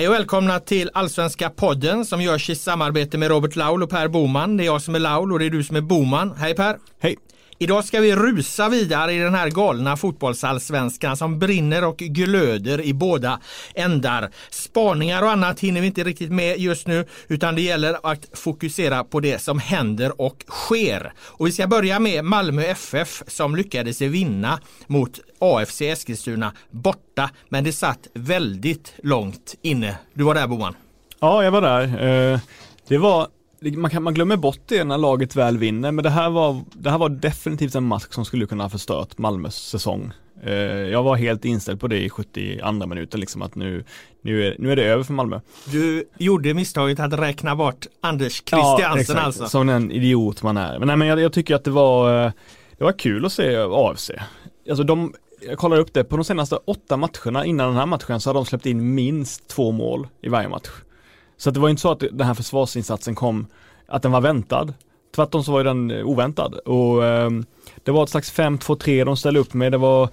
Hej och välkomna till Allsvenska podden som görs i samarbete med Robert Laul och Per Boman. Det är jag som är Laul och det är du som är Boman. Hej Per! Hej! Idag ska vi rusa vidare i den här galna fotbollsallsvenskan som brinner och glöder i båda ändar. Spaningar och annat hinner vi inte riktigt med just nu utan det gäller att fokusera på det som händer och sker. Och vi ska börja med Malmö FF som lyckades vinna mot AFC Eskilstuna borta men det satt väldigt långt inne. Du var där Boman. Ja, jag var där. Eh, det var man, kan, man glömmer bort det när laget väl vinner, men det här, var, det här var definitivt en match som skulle kunna ha förstört Malmös säsong. Eh, jag var helt inställd på det i 72 minuten, liksom att nu, nu, är, nu är det över för Malmö. Du gjorde misstaget att räkna bort Anders Christiansen ja, alltså. Som den idiot man är. Men, nej, men jag, jag, tycker att det var, eh, det var kul att se AFC. Alltså de, jag kollar upp det, på de senaste åtta matcherna innan den här matchen så har de släppt in minst två mål i varje match. Så det var inte så att den här försvarsinsatsen kom, att den var väntad. Tvärtom så var den eh, oväntad och eh, det var ett slags 5-2-3 de ställde upp med. Det var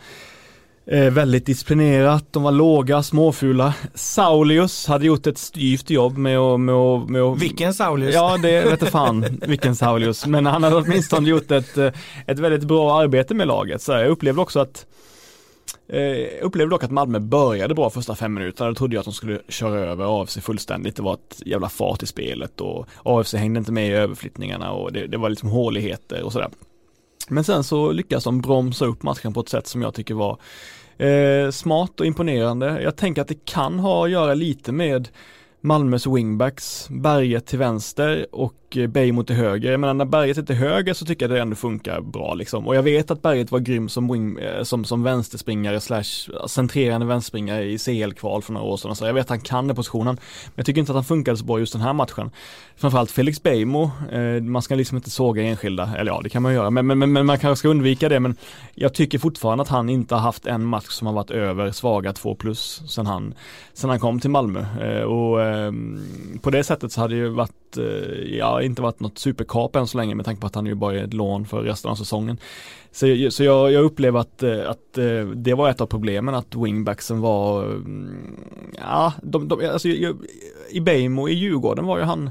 eh, väldigt disciplinerat, de var låga, småfula. Saulius hade gjort ett styvt jobb med att, med att, med att Vilken Saulius? Ja, det vet fan vilken Saulius. Men han hade åtminstone gjort ett, eh, ett väldigt bra arbete med laget. Så jag upplevde också att Eh, upplevde dock att Malmö började bra första fem minuterna. Då trodde jag att de skulle köra över AFC fullständigt. Det var ett jävla fart i spelet och AFC hängde inte med i överflyttningarna och det, det var liksom håligheter och sådär. Men sen så lyckas de bromsa upp matchen på ett sätt som jag tycker var eh, smart och imponerande. Jag tänker att det kan ha att göra lite med Malmös wingbacks, Berget till vänster och och eh, Bejmo till höger. Jag menar när Berget är till höger så tycker jag det ändå funkar bra liksom. Och jag vet att Berget var grym som, wing, eh, som, som vänsterspringare slash centrerande vänsterspringare i CL-kval för några år sedan. Så jag vet att han kan den positionen. Men jag tycker inte att han funkade så bra just den här matchen. Framförallt Felix Bejmo, eh, man ska liksom inte såga enskilda, eller ja det kan man göra, men, men, men, man kanske ska undvika det. Men jag tycker fortfarande att han inte har haft en match som har varit över svaga 2 plus sen han, sen han kom till Malmö. Eh, och eh, på det sättet så hade det ju varit, Eh, ja inte varit något superkap än så länge med tanke på att han ju bara är ett lån för resten av säsongen. Så, så jag, jag upplever att, eh, att eh, det var ett av problemen att wingbacksen var, mm, ja, de, de, alltså, i Bejmo i Djurgården var ju han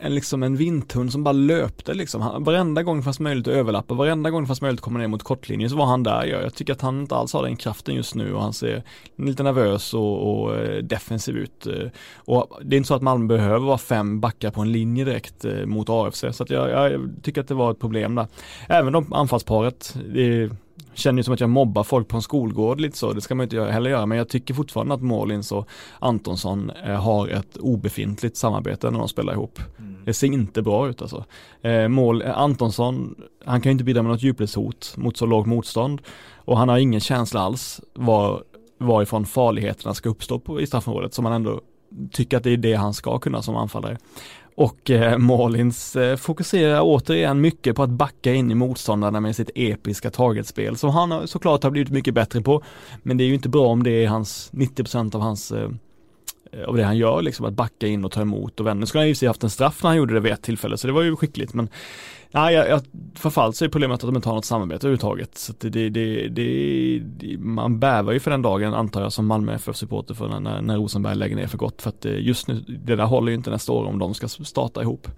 en, liksom en vinthund som bara löpte liksom. Han, varenda gång det fanns möjlighet att överlappa, varenda gång det fanns möjlighet att komma ner mot kortlinjen så var han där. Jag, jag tycker att han inte alls har den kraften just nu och han ser lite nervös och, och eh, defensiv ut. Eh, och det är inte så att Malmö behöver vara fem backar på en linje direkt mot AFC så att jag, jag tycker att det var ett problem där. Även om anfallsparet, det känner ju som att jag mobbar folk på en skolgård lite så, det ska man inte heller göra, men jag tycker fortfarande att Målins och Antonsson eh, har ett obefintligt samarbete när de spelar ihop. Mm. Det ser inte bra ut alltså. Eh, mål, eh, Antonsson, han kan ju inte bidra med något djupledshot mot så lågt motstånd och han har ingen känsla alls var, varifrån farligheterna ska uppstå på, i straffområdet som man ändå tycker att det är det han ska kunna som anfallare. Och eh, Malins eh, fokuserar återigen mycket på att backa in i motståndarna med sitt episka targetspel som han såklart har blivit mycket bättre på. Men det är ju inte bra om det är hans 90% av hans eh, av det han gör, liksom att backa in och ta emot och vända. Nu skulle han ju haft en straff när han gjorde det vid ett tillfälle, så det var ju skickligt. Men nej, jag, jag, framförallt så är problemet att de inte har något samarbete överhuvudtaget. Så det, det, det, det, man bävar ju för den dagen, antar jag, som Malmö FF-supporter för när, när Rosenberg lägger ner för gott. För att just nu, det där håller ju inte nästa år om de ska starta ihop.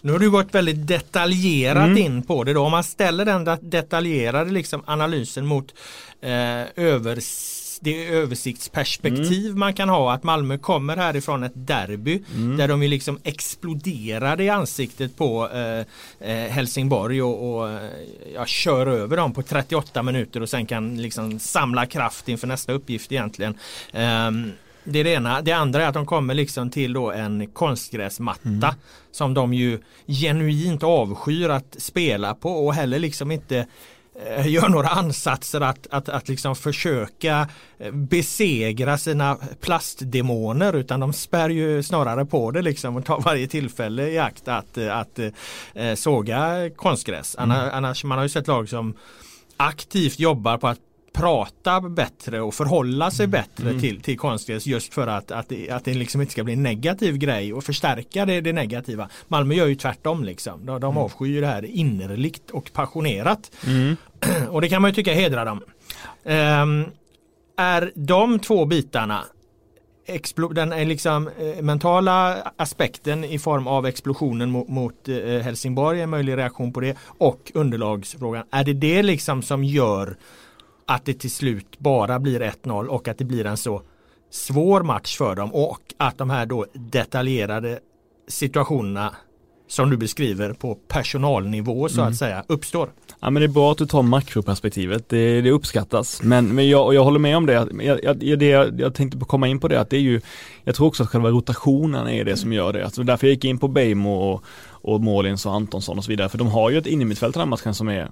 Nu har du gått väldigt detaljerat mm. in på det då. Om man ställer den detaljerade liksom analysen mot eh, övers det översiktsperspektiv mm. man kan ha att Malmö kommer härifrån ett derby mm. där de ju liksom exploderade i ansiktet på eh, eh, Helsingborg och, och eh, ja, kör över dem på 38 minuter och sen kan liksom samla kraft inför nästa uppgift egentligen. Um, det är det ena. Det andra är att de kommer liksom till då en konstgräsmatta mm. som de ju genuint avskyr att spela på och heller liksom inte gör några ansatser att, att, att liksom försöka eh, besegra sina plastdemoner utan de spär ju snarare på det liksom och tar varje tillfälle i akt att, att, att eh, såga konstgräs. Mm. Annars, man har ju sett lag som aktivt jobbar på att prata bättre och förhålla sig mm. bättre mm. till, till konstgräs just för att, att, det, att det liksom inte ska bli en negativ grej och förstärka det, det negativa. Malmö gör ju tvärtom liksom. De, de mm. avskyr det här innerligt och passionerat. Mm. Och det kan man ju tycka hedrar dem. Um, är de två bitarna den är liksom eh, mentala aspekten i form av explosionen mot, mot eh, Helsingborg, en möjlig reaktion på det och underlagsfrågan. Är det det liksom som gör att det till slut bara blir 1-0 och att det blir en så svår match för dem och att de här då detaljerade situationerna som du beskriver på personalnivå så mm. att säga uppstår. Ja men det är bra att du tar makroperspektivet, det, det uppskattas. Men, men jag, jag håller med om det. Jag, jag, det jag tänkte komma in på det att det är ju, jag tror också att själva rotationen är det som gör det. Alltså därför jag gick in på Bejmo och, och Målins och Antonsson och så vidare. För de har ju ett innermittfält den här matchen som är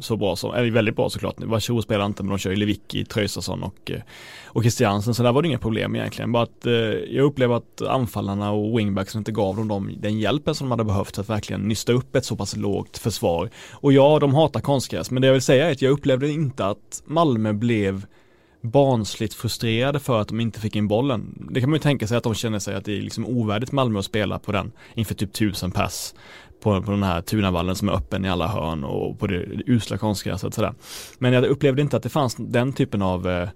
så bra som, eller väldigt bra såklart. Varsho spelar inte men de kör ju Lewicki, Tröjsason och, eh, och Christiansen så där var det inga problem egentligen. Bara att eh, jag upplever att anfallarna och wingbacksen inte gav dem de, den hjälpen som de hade behövt för att verkligen nysta upp ett så pass lågt försvar. Och ja, de hatar konstgräs men det jag vill säga är att jag upplevde inte att Malmö blev barnsligt frustrerade för att de inte fick in bollen. Det kan man ju tänka sig att de känner sig att det är liksom ovärdigt Malmö att spela på den inför typ tusen pass på, på den här Tunavallen som är öppen i alla hörn och på det usla konstgräset sådär. Men jag upplevde inte att det fanns den typen av eh,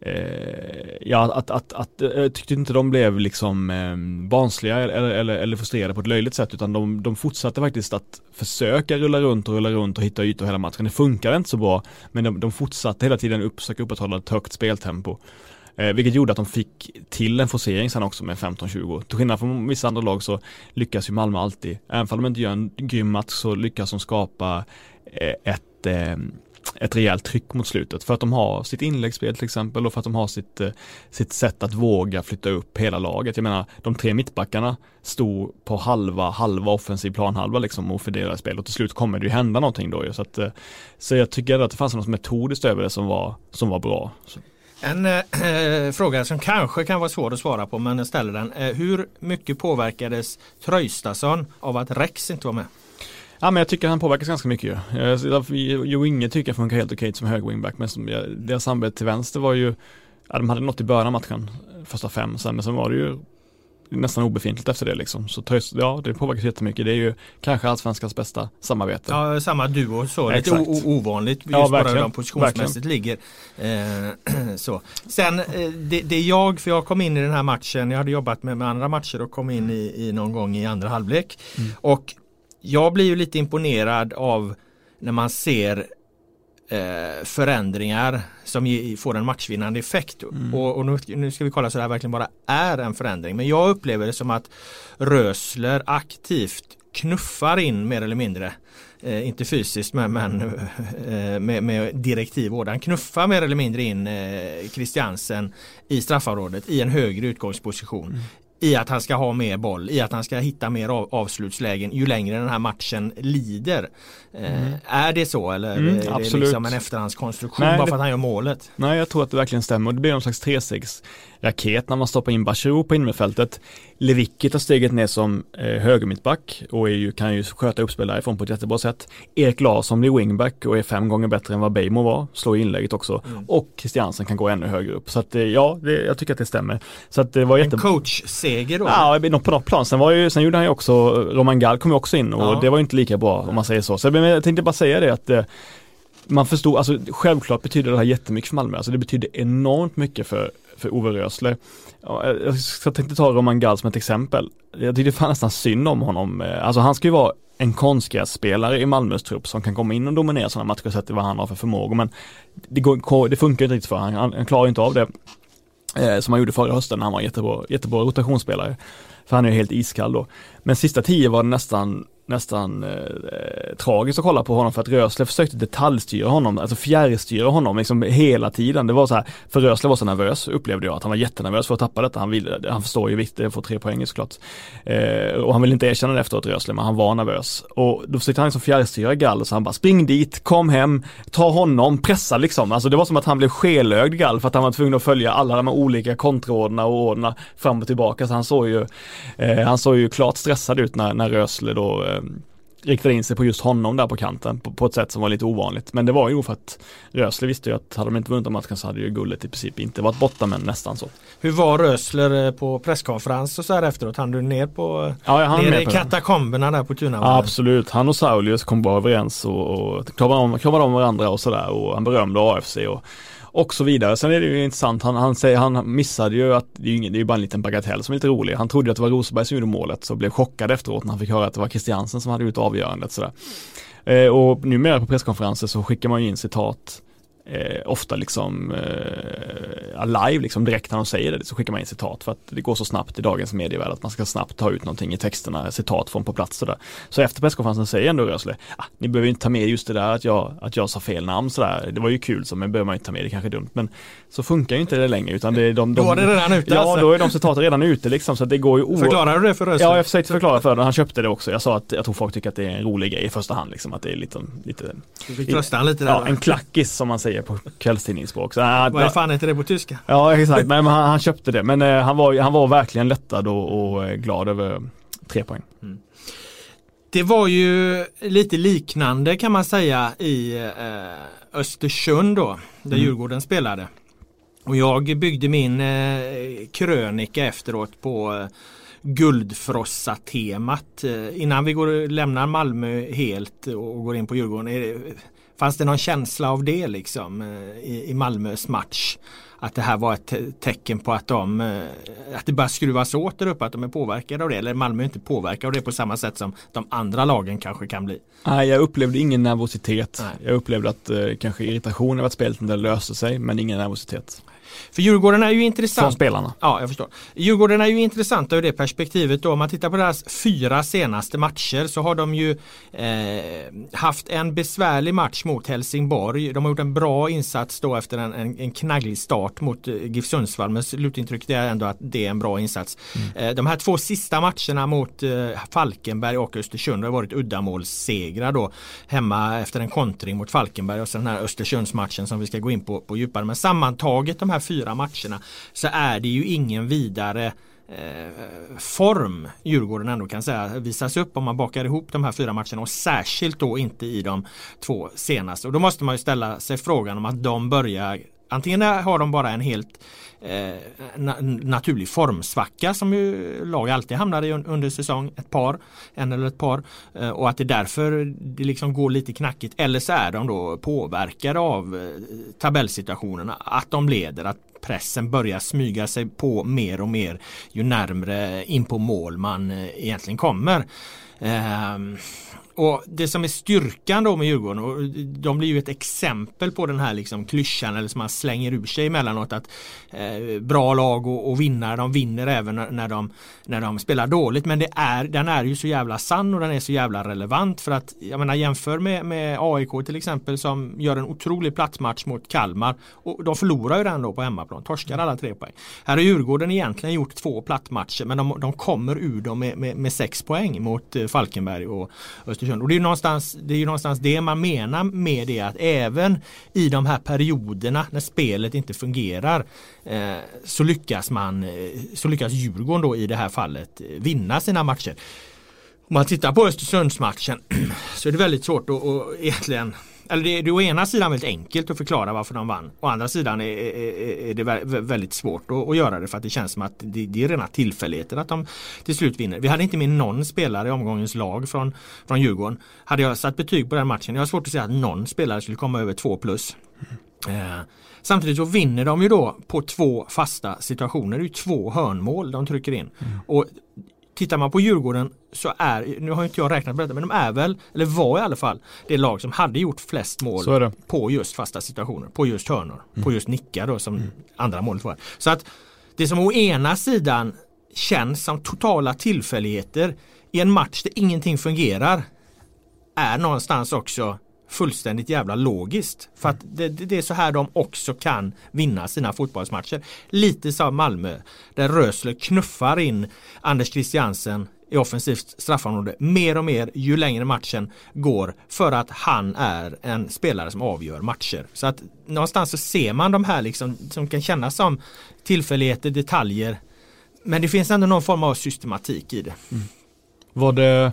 eh ja, att, att, att, jag eh, tyckte inte de blev liksom eh, barnsliga eller, eller, eller frustrerade på ett löjligt sätt utan de, de fortsatte faktiskt att försöka rulla runt och rulla runt och hitta ytor hela matchen. Det funkade inte så bra men de, de fortsatte hela tiden upp, försöka upprätthålla ett högt speltempo. Eh, vilket gjorde att de fick till en forcering sen också med 15-20. Till skillnad från vissa andra lag så lyckas ju Malmö alltid, även om de inte gör en grym match så lyckas de skapa eh, ett eh, ett rejält tryck mot slutet för att de har sitt inläggsspel till exempel och för att de har sitt, eh, sitt sätt att våga flytta upp hela laget. Jag menar, de tre mittbackarna stod på halva, halva offensiv planhalva liksom och fördelade spel och till slut kommer det ju hända någonting då ju. Så, att, eh, så jag tycker att det fanns något metodiskt över det som var, som var bra. Så. En äh, fråga som kanske kan vara svår att svara på men jag ställer den. Eh, hur mycket påverkades Tröjstason av att Rex inte var med? Ja men jag tycker han påverkas ganska mycket ju. Eh, jo Inge tycker jag funkar helt okej som hög wingback men som, deras samarbete till vänster var ju Ja de hade något i början av matchen, första fem, sen, men sen var det ju nästan obefintligt efter det liksom. Så ja, det påverkar jättemycket. Det är ju kanske allsvenskans bästa samarbete. Ja, samma duo så. Lite ovanligt just ja, bara de positionsmässigt ligger. Eh, så. Sen eh, det, det jag, för jag kom in i den här matchen, jag hade jobbat med, med andra matcher och kom in i, i någon gång i andra halvlek. Mm. Och jag blir ju lite imponerad av när man ser eh, förändringar som får en matchvinnande effekt. Mm. Och, och nu, nu, ska vi kolla så det här verkligen bara är en förändring. Men jag upplever det som att Rösler aktivt knuffar in mer eller mindre Eh, inte fysiskt men, men eh, med, med direktiv Han knuffar mer eller mindre in eh, Christiansen i straffområdet i en högre utgångsposition. Mm i att han ska ha mer boll, i att han ska hitta mer av, avslutslägen ju längre den här matchen lider. Eh, mm. är det så eller mm, är det absolut. liksom en efterhandskonstruktion nej, bara för att han gör målet? Nej, jag tror att det verkligen stämmer. Det blir någon slags 3-6 raket när man stoppar in Bachirou på innerfältet. Lewicki tar steget ner som eh, högermittback och är ju, kan ju sköta uppspel därifrån på ett jättebra sätt. Erik Larsson blir wingback och är fem gånger bättre än vad Bejmo var, slår inlägget också. Mm. Och Christiansen kan gå ännu högre upp. Så att eh, ja, det, jag tycker att det stämmer. Så att det var jätte... En coachseger då? Ja, på något plan. Sen, var ju, sen gjorde han ju också, Roman Gall kom ju också in och ja. det var ju inte lika bra om man säger så. Så jag tänkte bara säga det att eh, man förstod, alltså självklart betyder det här jättemycket för Malmö, alltså det betyder enormt mycket för, för Ove Rösler. Jag tänkte ta Roman Gall som ett exempel. Jag tyckte fan nästan synd om honom. Alltså han ska ju vara en konstgrässpelare i Malmös trupp som kan komma in och dominera sådana matcher sett till vad han har för förmågor men det, går, det funkar inte riktigt för honom. Han, han klarar inte av det eh, som han gjorde förra hösten när han var jättebra, jättebra rotationsspelare. För han är ju helt iskall då. Men sista tio var det nästan nästan eh, eh, tragiskt att kolla på honom för att Rösle försökte detaljstyra honom, alltså fjärrstyra honom liksom hela tiden. Det var så här, för Rösle var så nervös upplevde jag, att han var jättenervös för att tappa detta. Han, vill, han förstår ju vikten att få tre poäng såklart. Eh, och han vill inte erkänna det efteråt Rösle, men han var nervös. Och då försökte han liksom fjärrstyra Gall, så han bara spring dit, kom hem, ta honom, pressa liksom. Alltså det var som att han blev skelögd Gall för att han var tvungen att följa alla de här olika kontraorderna och ordna fram och tillbaka. Så han såg ju, eh, han såg ju klart stressad ut när, när Rösle då eh, riktade in sig på just honom där på kanten på, på, ett sätt som var lite ovanligt. Men det var ju för att Rösler visste ju att hade de inte vunnit matchen så hade ju guldet i princip inte varit borta men nästan så. Hur var Rösler eh, på presskonferens och så här efteråt? Han du ner på ja, han ner i katakomberna där på Tunavallen? Ja, absolut, han och Saulius kom bra överens och, och kramade om, kramade om varandra och sådär och han berömde AFC och och så vidare. Sen är det ju intressant, han, han, säger, han missade ju att det är ju, ingen, det är bara en liten bagatell som är lite rolig. Han trodde att det var Rosenberg som gjorde målet så blev chockad efteråt när han fick höra att det var Christiansen som hade gjort avgörandet. Sådär. Eh, och numera på presskonferenser så skickar man ju in citat eh, ofta liksom eh, live liksom direkt när de säger det så skickar man in citat för att det går så snabbt i dagens medievärld att man ska snabbt ta ut någonting i texterna, citat från på plats sådär. Så efter presskonferensen säger ändå Rösle, ah, ni behöver inte ta med just det där att jag, att jag sa fel namn sådär, det var ju kul så men behöver man inte ta med, det kanske är dumt. Men så funkar ju inte det längre utan det är de, de Då är det redan ute Ja, alltså. då är de citaten redan ute liksom så det går ju Förklarar du det för Rösle? Ja, jag försökte förklara för honom, han köpte det också. Jag sa att jag tror folk tycker att det är en rolig grej i första hand liksom, att det är lite, lite Du fick trösta lite där. Ja, en klackis som man säger på kvällstidningsspråk. Så, äh, Vad fan heter det på tyska? Ja exakt, men han, han köpte det. Men eh, han, var, han var verkligen lättad och, och glad över tre poäng. Mm. Det var ju lite liknande kan man säga i eh, Östersund då, där mm. Djurgården spelade. Och jag byggde min eh, krönika efteråt på eh, Guldfrossa-temat. Eh, innan vi går, lämnar Malmö helt och går in på Djurgården. Fanns det någon känsla av det liksom eh, i, i Malmös match? Att det här var ett tecken på att de eh, att det bara skruvas åt där uppe, att de är påverkade av det. Eller Malmö är inte påverkade av det på samma sätt som de andra lagen kanske kan bli. Nej, jag upplevde ingen nervositet. Nej. Jag upplevde att eh, kanske irritation över att spelet inte löste sig, men ingen nervositet. För Djurgården är ju intressant. Från spelarna. Ja, jag förstår. Djurgården är ju intressanta ur det perspektivet då. Om man tittar på deras fyra senaste matcher så har de ju eh, haft en besvärlig match mot Helsingborg. De har gjort en bra insats då efter en, en, en knagglig start mot eh, GIF Sundsvall. Men slutintrycket är ändå att det är en bra insats. Mm. Eh, de här två sista matcherna mot eh, Falkenberg och Östersund har varit uddamålssegrar då. Hemma efter en kontring mot Falkenberg och sen den här Östersundsmatchen som vi ska gå in på, på djupare. Men sammantaget de här fyra matcherna så är det ju ingen vidare eh, form Djurgården ändå kan säga visas upp om man bakar ihop de här fyra matcherna och särskilt då inte i de två senaste. Och då måste man ju ställa sig frågan om att de börjar Antingen har de bara en helt eh, na naturlig formsvacka som ju lag alltid hamnar i under säsong. Ett par, en eller ett par. Eh, och att det därför det liksom går lite knackigt. Eller så är de då påverkade av eh, tabellsituationerna. Att de leder, att pressen börjar smyga sig på mer och mer ju närmre in på mål man eh, egentligen kommer. Ehm, och det som är styrkan då med Djurgården och de blir ju ett exempel på den här liksom klyschan eller som man slänger ur sig emellanåt att eh, bra lag och, och vinnare de vinner även när de, när de spelar dåligt men det är, den är ju så jävla sann och den är så jävla relevant för att jag menar jämför med, med AIK till exempel som gör en otrolig platsmatch mot Kalmar och de förlorar ju den då på hemmaplan, torskar alla tre poäng. Här har Djurgården egentligen gjort två plattmatcher men de, de kommer ur dem med, med, med sex poäng mot eh, Falkenberg och Östersund Östersund. Och det är, någonstans, det är ju någonstans det man menar med det att även i de här perioderna när spelet inte fungerar eh, så lyckas man, eh, så lyckas Djurgården då i det här fallet eh, vinna sina matcher. Om man tittar på Östersundsmatchen så är det väldigt svårt att, att egentligen eller det, det är å ena sidan väldigt enkelt att förklara varför de vann. Å andra sidan är, är, är det väldigt svårt att, att, göra det för att det känns som att det, det är rena tillfälligheter att de till slut vinner. Vi hade inte med någon spelare i omgångens lag från, från Djurgården. Hade jag satt betyg på den matchen, jag har svårt att säga att någon spelare skulle komma över två plus. Mm. Eh, samtidigt så vinner de ju då på två fasta situationer. Det är ju två hörnmål de trycker in. Mm. Och Tittar man på Djurgården så är, nu har inte jag räknat på detta, men de är väl, eller var i alla fall, det lag som hade gjort flest mål på just fasta situationer, på just hörnor, mm. på just nickar då som mm. andra målet var. Så att det som å ena sidan känns som totala tillfälligheter i en match där ingenting fungerar är någonstans också fullständigt jävla logiskt. För att det, det, är så här de också kan vinna sina fotbollsmatcher. Lite som Malmö där Rösler knuffar in Anders Christiansen i offensivt straffområde mer och mer ju längre matchen går för att han är en spelare som avgör matcher. Så att någonstans så ser man de här liksom som kan kännas som tillfälligheter, detaljer. Men det finns ändå någon form av systematik i det. Mm. Var det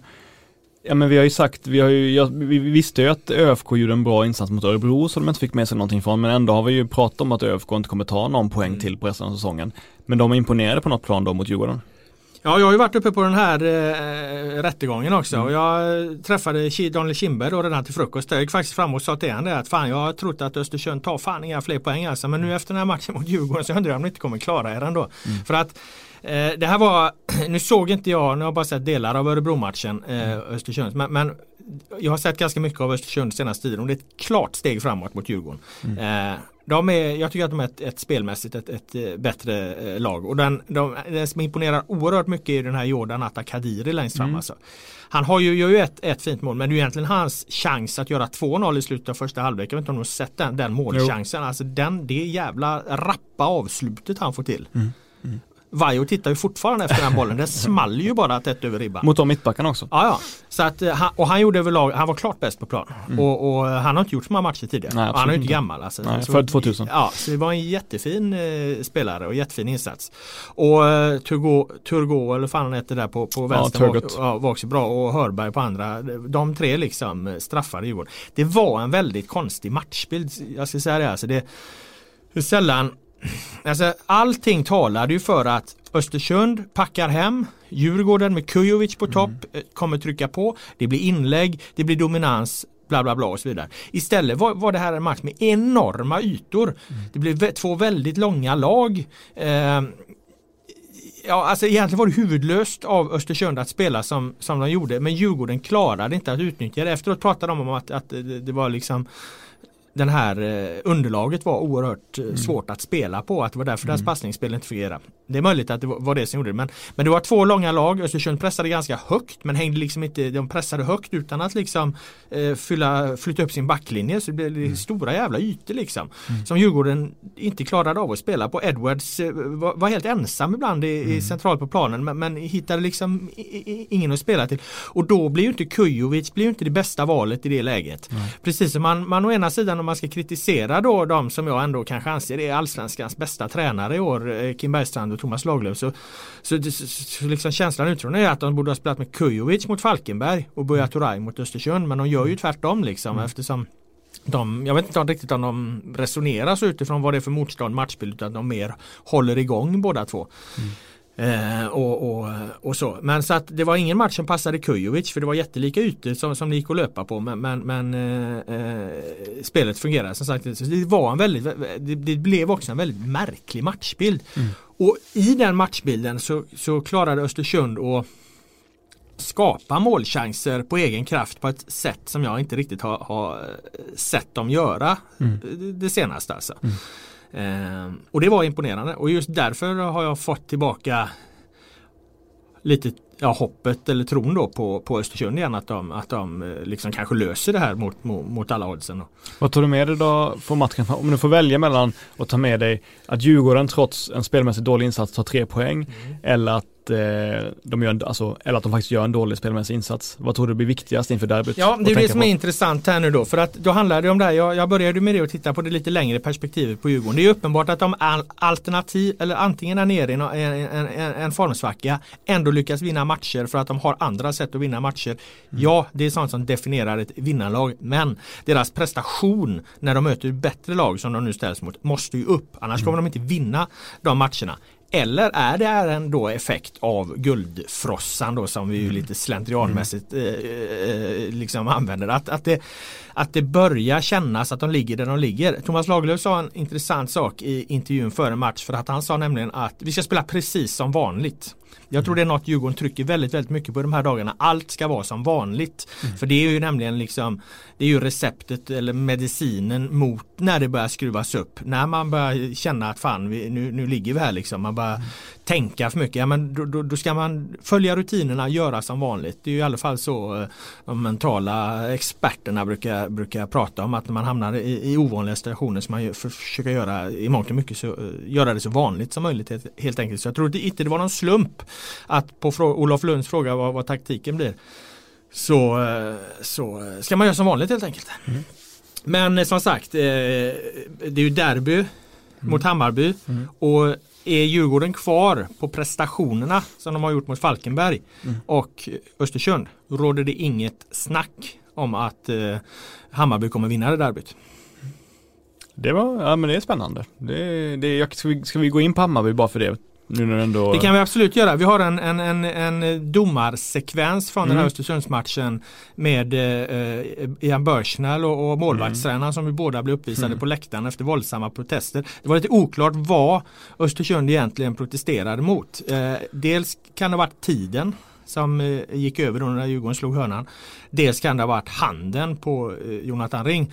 Ja men vi har ju sagt, vi, har ju, ja, vi visste ju att ÖFK gjorde en bra insats mot Örebro som de inte fick med sig någonting från men ändå har vi ju pratat om att ÖFK inte kommer ta någon poäng mm. till på resten av säsongen. Men de är imponerade på något plan då mot Djurgården? Ja, jag har ju varit uppe på den här eh, rättegången också mm. och jag träffade Daniel Kindberg då redan till frukost. Jag gick faktiskt fram och sa till honom att fan jag har trott att Östersund tar fan inga fler poäng alltså. Men nu efter den här matchen mot Djurgården så undrar jag om de inte kommer klara er ändå. Mm. För att det här var, nu såg inte jag, nu har jag bara sett delar av Örebro-matchen, eh, mm. Östersund. Men, men, jag har sett ganska mycket av Östersund senaste tiden och det är ett klart steg framåt mot Djurgården. Mm. Eh, de är, jag tycker att de är ett, ett spelmässigt ett, ett, eh, bättre eh, lag. Och den, de, den som imponerar oerhört mycket är den här Jordan Atta Kadiri längst fram. Mm. Alltså. Han har ju, gör ju ett, ett fint mål men det är egentligen hans chans att göra 2-0 i slutet av första halvlek. Jag vet inte om du har sett den, den målchansen. Alltså den, det jävla rappa avslutet han får till. Mm. Mm. Vajo tittar ju fortfarande efter den bollen. Det small ju bara tätt över ribban. Mot de mittbackarna också. Ja, ja. Så att, eh, och han gjorde överlag, han var klart bäst på plan. Mm. Och, och, han har inte gjort så många matcher tidigare. Nej, han är ju inte gammal. Alltså. Nej, född 2000. Ja, så det var en jättefin eh, spelare och jättefin insats. Och eh, Turgo, Turgo eller fan han heter där på, på vänster ja, var, ja, var också bra och Hörberg på andra. De tre liksom eh, straffade Djurgården. Det var en väldigt konstig matchbild. Jag ska säga det. Alltså det hur sällan Alltså, allting talade ju för att Östersund packar hem Djurgården med Kujovic på topp mm. kommer trycka på. Det blir inlägg, det blir dominans bla bla bla och så vidare. Istället var, var det här en match med enorma ytor. Mm. Det blev två väldigt långa lag. Eh, ja, alltså egentligen var det huvudlöst av Östersund att spela som, som de gjorde men Djurgården klarade inte att utnyttja det. Efteråt pratade de om att, att det, det var liksom den här eh, underlaget var oerhört eh, mm. svårt att spela på. Att det var därför mm. deras passningsspel inte fungerade. Det är möjligt att det var det som gjorde det. Men, men det var två långa lag. Östersund pressade ganska högt men hängde liksom inte, de pressade högt utan att liksom eh, fylla, flytta upp sin backlinje. Så det blev mm. stora jävla ytor liksom. Mm. Som Djurgården inte klarade av att spela på. Edwards eh, var, var, helt ensam ibland i, mm. i centralt på planen men, men hittade liksom ingen att spela till. Och då blir ju inte Kujovic blir ju inte det bästa valet i det läget. Precis som man, man å ena sidan man ska kritisera då de som jag ändå kanske anser är allsvenskans bästa tränare i år, eh, Kim Bergstrand och Thomas Lagerlöf, så, så, så, så liksom känslan utifrån är att de borde ha spelat med Kujovic mot Falkenberg och Buya Turay mot Östersund, men de gör ju tvärtom liksom mm. eftersom de, jag vet inte riktigt om de resonerar så utifrån vad det är för motstånd matchbild utan de mer håller igång båda två. Mm. Eh, och, och, och, så. Men så att det var ingen match som passade Kujovic för det var jättelika ytor som, som det gick att löpa på. Men, men, men eh, eh spelet fungerade som sagt. det, var en väldigt, det, det, blev också en väldigt märklig matchbild. Mm. Och i den matchbilden så, så klarade Östersund att skapa målchanser på egen kraft på ett sätt som jag inte riktigt har, har sett dem göra mm. det, det senaste. Alltså. Mm. Eh, och det var imponerande och just därför har jag fått tillbaka lite ja, hoppet eller tron då på, på Östersund igen att de, att de eh, liksom kanske löser det här mot, mot, mot alla oddsen. Vad tar du med dig då från matchen? Om du får välja mellan att ta med dig att Djurgården trots en spelmässigt dålig insats tar tre poäng mm. eller att eh, de gör en, alltså, eller att de faktiskt gör en dålig spelmässig insats. Vad tror du blir viktigast inför derbyt? Ja, det är det som på? är intressant här nu då. För att då handlar det om det här, jag, jag började med det och titta på det lite längre perspektivet på Djurgården. Det är uppenbart att de alternativ, eller antingen är nere i en, en, en, en formsvacka, ändå lyckas vinna matcher för att de har andra sätt att vinna matcher. Mm. Ja, det är sånt som definierar ett vinnarlag. Men deras prestation när de möter bättre lag som de nu ställs mot måste ju upp. Annars mm. kommer de inte vinna de matcherna. Eller är det en då effekt av guldfrossan då som vi ju mm. lite slentrianmässigt mm. eh, eh, liksom använder. Att, att, det, att det börjar kännas att de ligger där de ligger. Thomas Lagerlöf sa en intressant sak i intervjun före match för att han sa nämligen att vi ska spela precis som vanligt. Jag tror det är något Djurgården trycker väldigt, väldigt mycket på de här dagarna. Allt ska vara som vanligt. Mm. För det är ju nämligen liksom Det är ju receptet eller medicinen mot när det börjar skruvas upp. När man börjar känna att fan vi, nu, nu ligger vi här liksom. Man börjar mm. tänka för mycket. Ja, men då, då, då, ska man följa rutinerna, göra som vanligt. Det är ju i alla fall så eh, de mentala experterna brukar, brukar prata om att när man hamnar i, i ovanliga situationer så man försöker göra i mångt och mycket så, eh, göra det så vanligt som möjligt helt enkelt. Så jag tror inte det var någon slump att på Olof Lunds fråga vad, vad taktiken blir så, eh, så ska man göra som vanligt helt enkelt. Mm. Men eh, som sagt, eh, det är ju derby mm. mot Hammarby mm. och är Djurgården kvar på prestationerna som de har gjort mot Falkenberg mm. och Östersund råder det inget snack om att Hammarby kommer vinna det derbyt. Det var, ja men det är spännande. Det, det, ska, vi, ska vi gå in på Hammarby bara för det? Ändå... Det kan vi absolut göra. Vi har en, en, en, en domarsekvens från mm. den här mm. Östersundsmatchen med eh, Ian Börsnäll och, och målvaktstränaren mm. som vi båda blev uppvisade mm. på läktaren efter våldsamma protester. Det var lite oklart vad Östersund egentligen protesterade mot. Eh, dels kan det ha varit tiden som eh, gick över då när Djurgården slog hörnan. Dels kan det ha varit handen på eh, Jonathan Ring.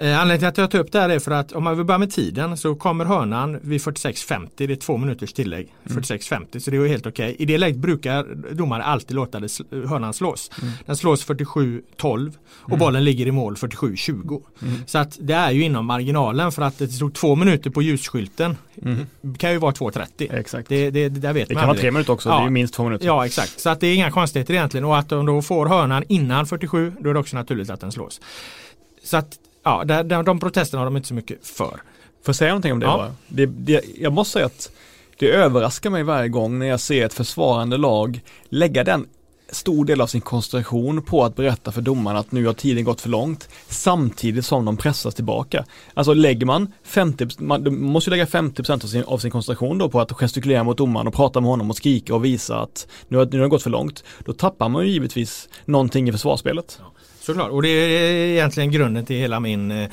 Eh, anledningen till att jag tar upp det här är för att om man vill börja med tiden så kommer hörnan vid 46.50. Det är två minuters tillägg. Mm. 46.50 så det är helt okej. Okay. I det läget brukar domare alltid låta det, hörnan slås. Mm. Den slås 47.12 och mm. bollen ligger i mål 47.20. Mm. Så att det är ju inom marginalen för att det stod två minuter på ljusskylten. Mm. Kan ju vara 2.30. Exakt. Det, det, det, vet det man kan vara tre minuter också. Ja. Det är minst två minuter. Ja exakt. Så att det är inga konstigheter egentligen och att de då får hörnan innan 47 då är det också naturligt att den slås. Så att ja, de, de protesterna har de inte så mycket för. Får jag säga någonting om det? Ja. det, det jag måste säga att det överraskar mig varje gång när jag ser ett försvarande lag lägga den stor del av sin koncentration på att berätta för domaren att nu har tiden gått för långt samtidigt som de pressas tillbaka. Alltså lägger man 50, man måste ju lägga 50% av sin, av sin koncentration då på att gestikulera mot domaren och prata med honom och skrika och visa att nu har, nu har det gått för långt. Då tappar man ju givetvis någonting i försvarsspelet. Ja. Såklart, och det är egentligen grunden till hela min eh,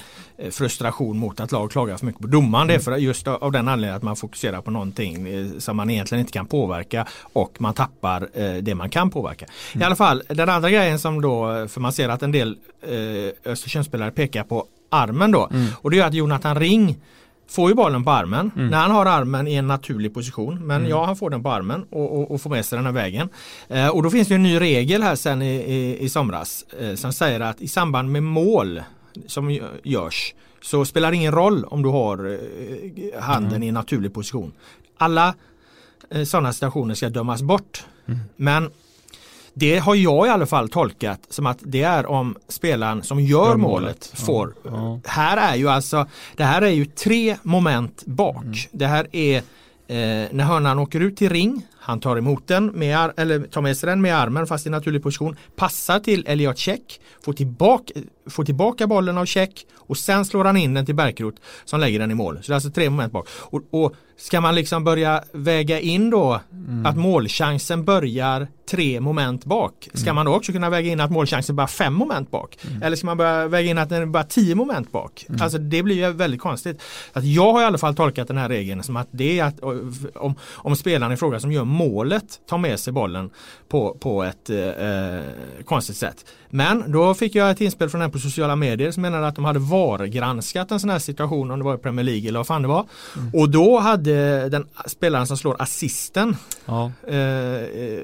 frustration mot att lag klagar för mycket på domaren. Det är mm. för just av den anledningen att man fokuserar på någonting eh, som man egentligen inte kan påverka och man tappar eh, det man kan påverka. Mm. I alla fall, den andra grejen som då, för man ser att en del Östersundsspelare pekar på armen då. Mm. Och det är att Jonathan Ring får ju bollen på armen mm. när han har armen i en naturlig position. Men mm. ja, han får den på armen och, och, och får med sig den här vägen. Eh, och då finns det en ny regel här sen i, i, i somras eh, som säger att i samband med mål som görs så spelar det ingen roll om du har eh, handen mm. i en naturlig position. Alla eh, sådana situationer ska dömas bort. Mm. Men det har jag i alla fall tolkat som att det är om spelaren som gör målet, målet får. Ja. Här är ju alltså, det här är ju tre moment bak. Mm. Det här är eh, när hörnan åker ut till ring, han tar emot den med, eller tar med sig den med armen fast i naturlig position, passar till Elliot Check, får tillbaka, får tillbaka bollen av Check och sen slår han in den till Bärkroth som lägger den i mål. Så det är alltså tre moment bak. Och, och ska man liksom börja väga in då mm. att målchansen börjar tre moment bak. Ska mm. man då också kunna väga in att målchansen bara fem moment bak? Mm. Eller ska man börja väga in att den är bara tio moment bak? Mm. Alltså det blir ju väldigt konstigt. Att jag har i alla fall tolkat den här regeln som att det är att om, om spelaren i fråga som gör målet tar med sig bollen på, på ett eh, konstigt sätt. Men då fick jag ett inspel från en på sociala medier som menade att de hade VAR-granskat en sån här situation om det var i Premier League eller vad fan det var. Mm. Och då hade den spelaren som slår assisten ja. eh, eh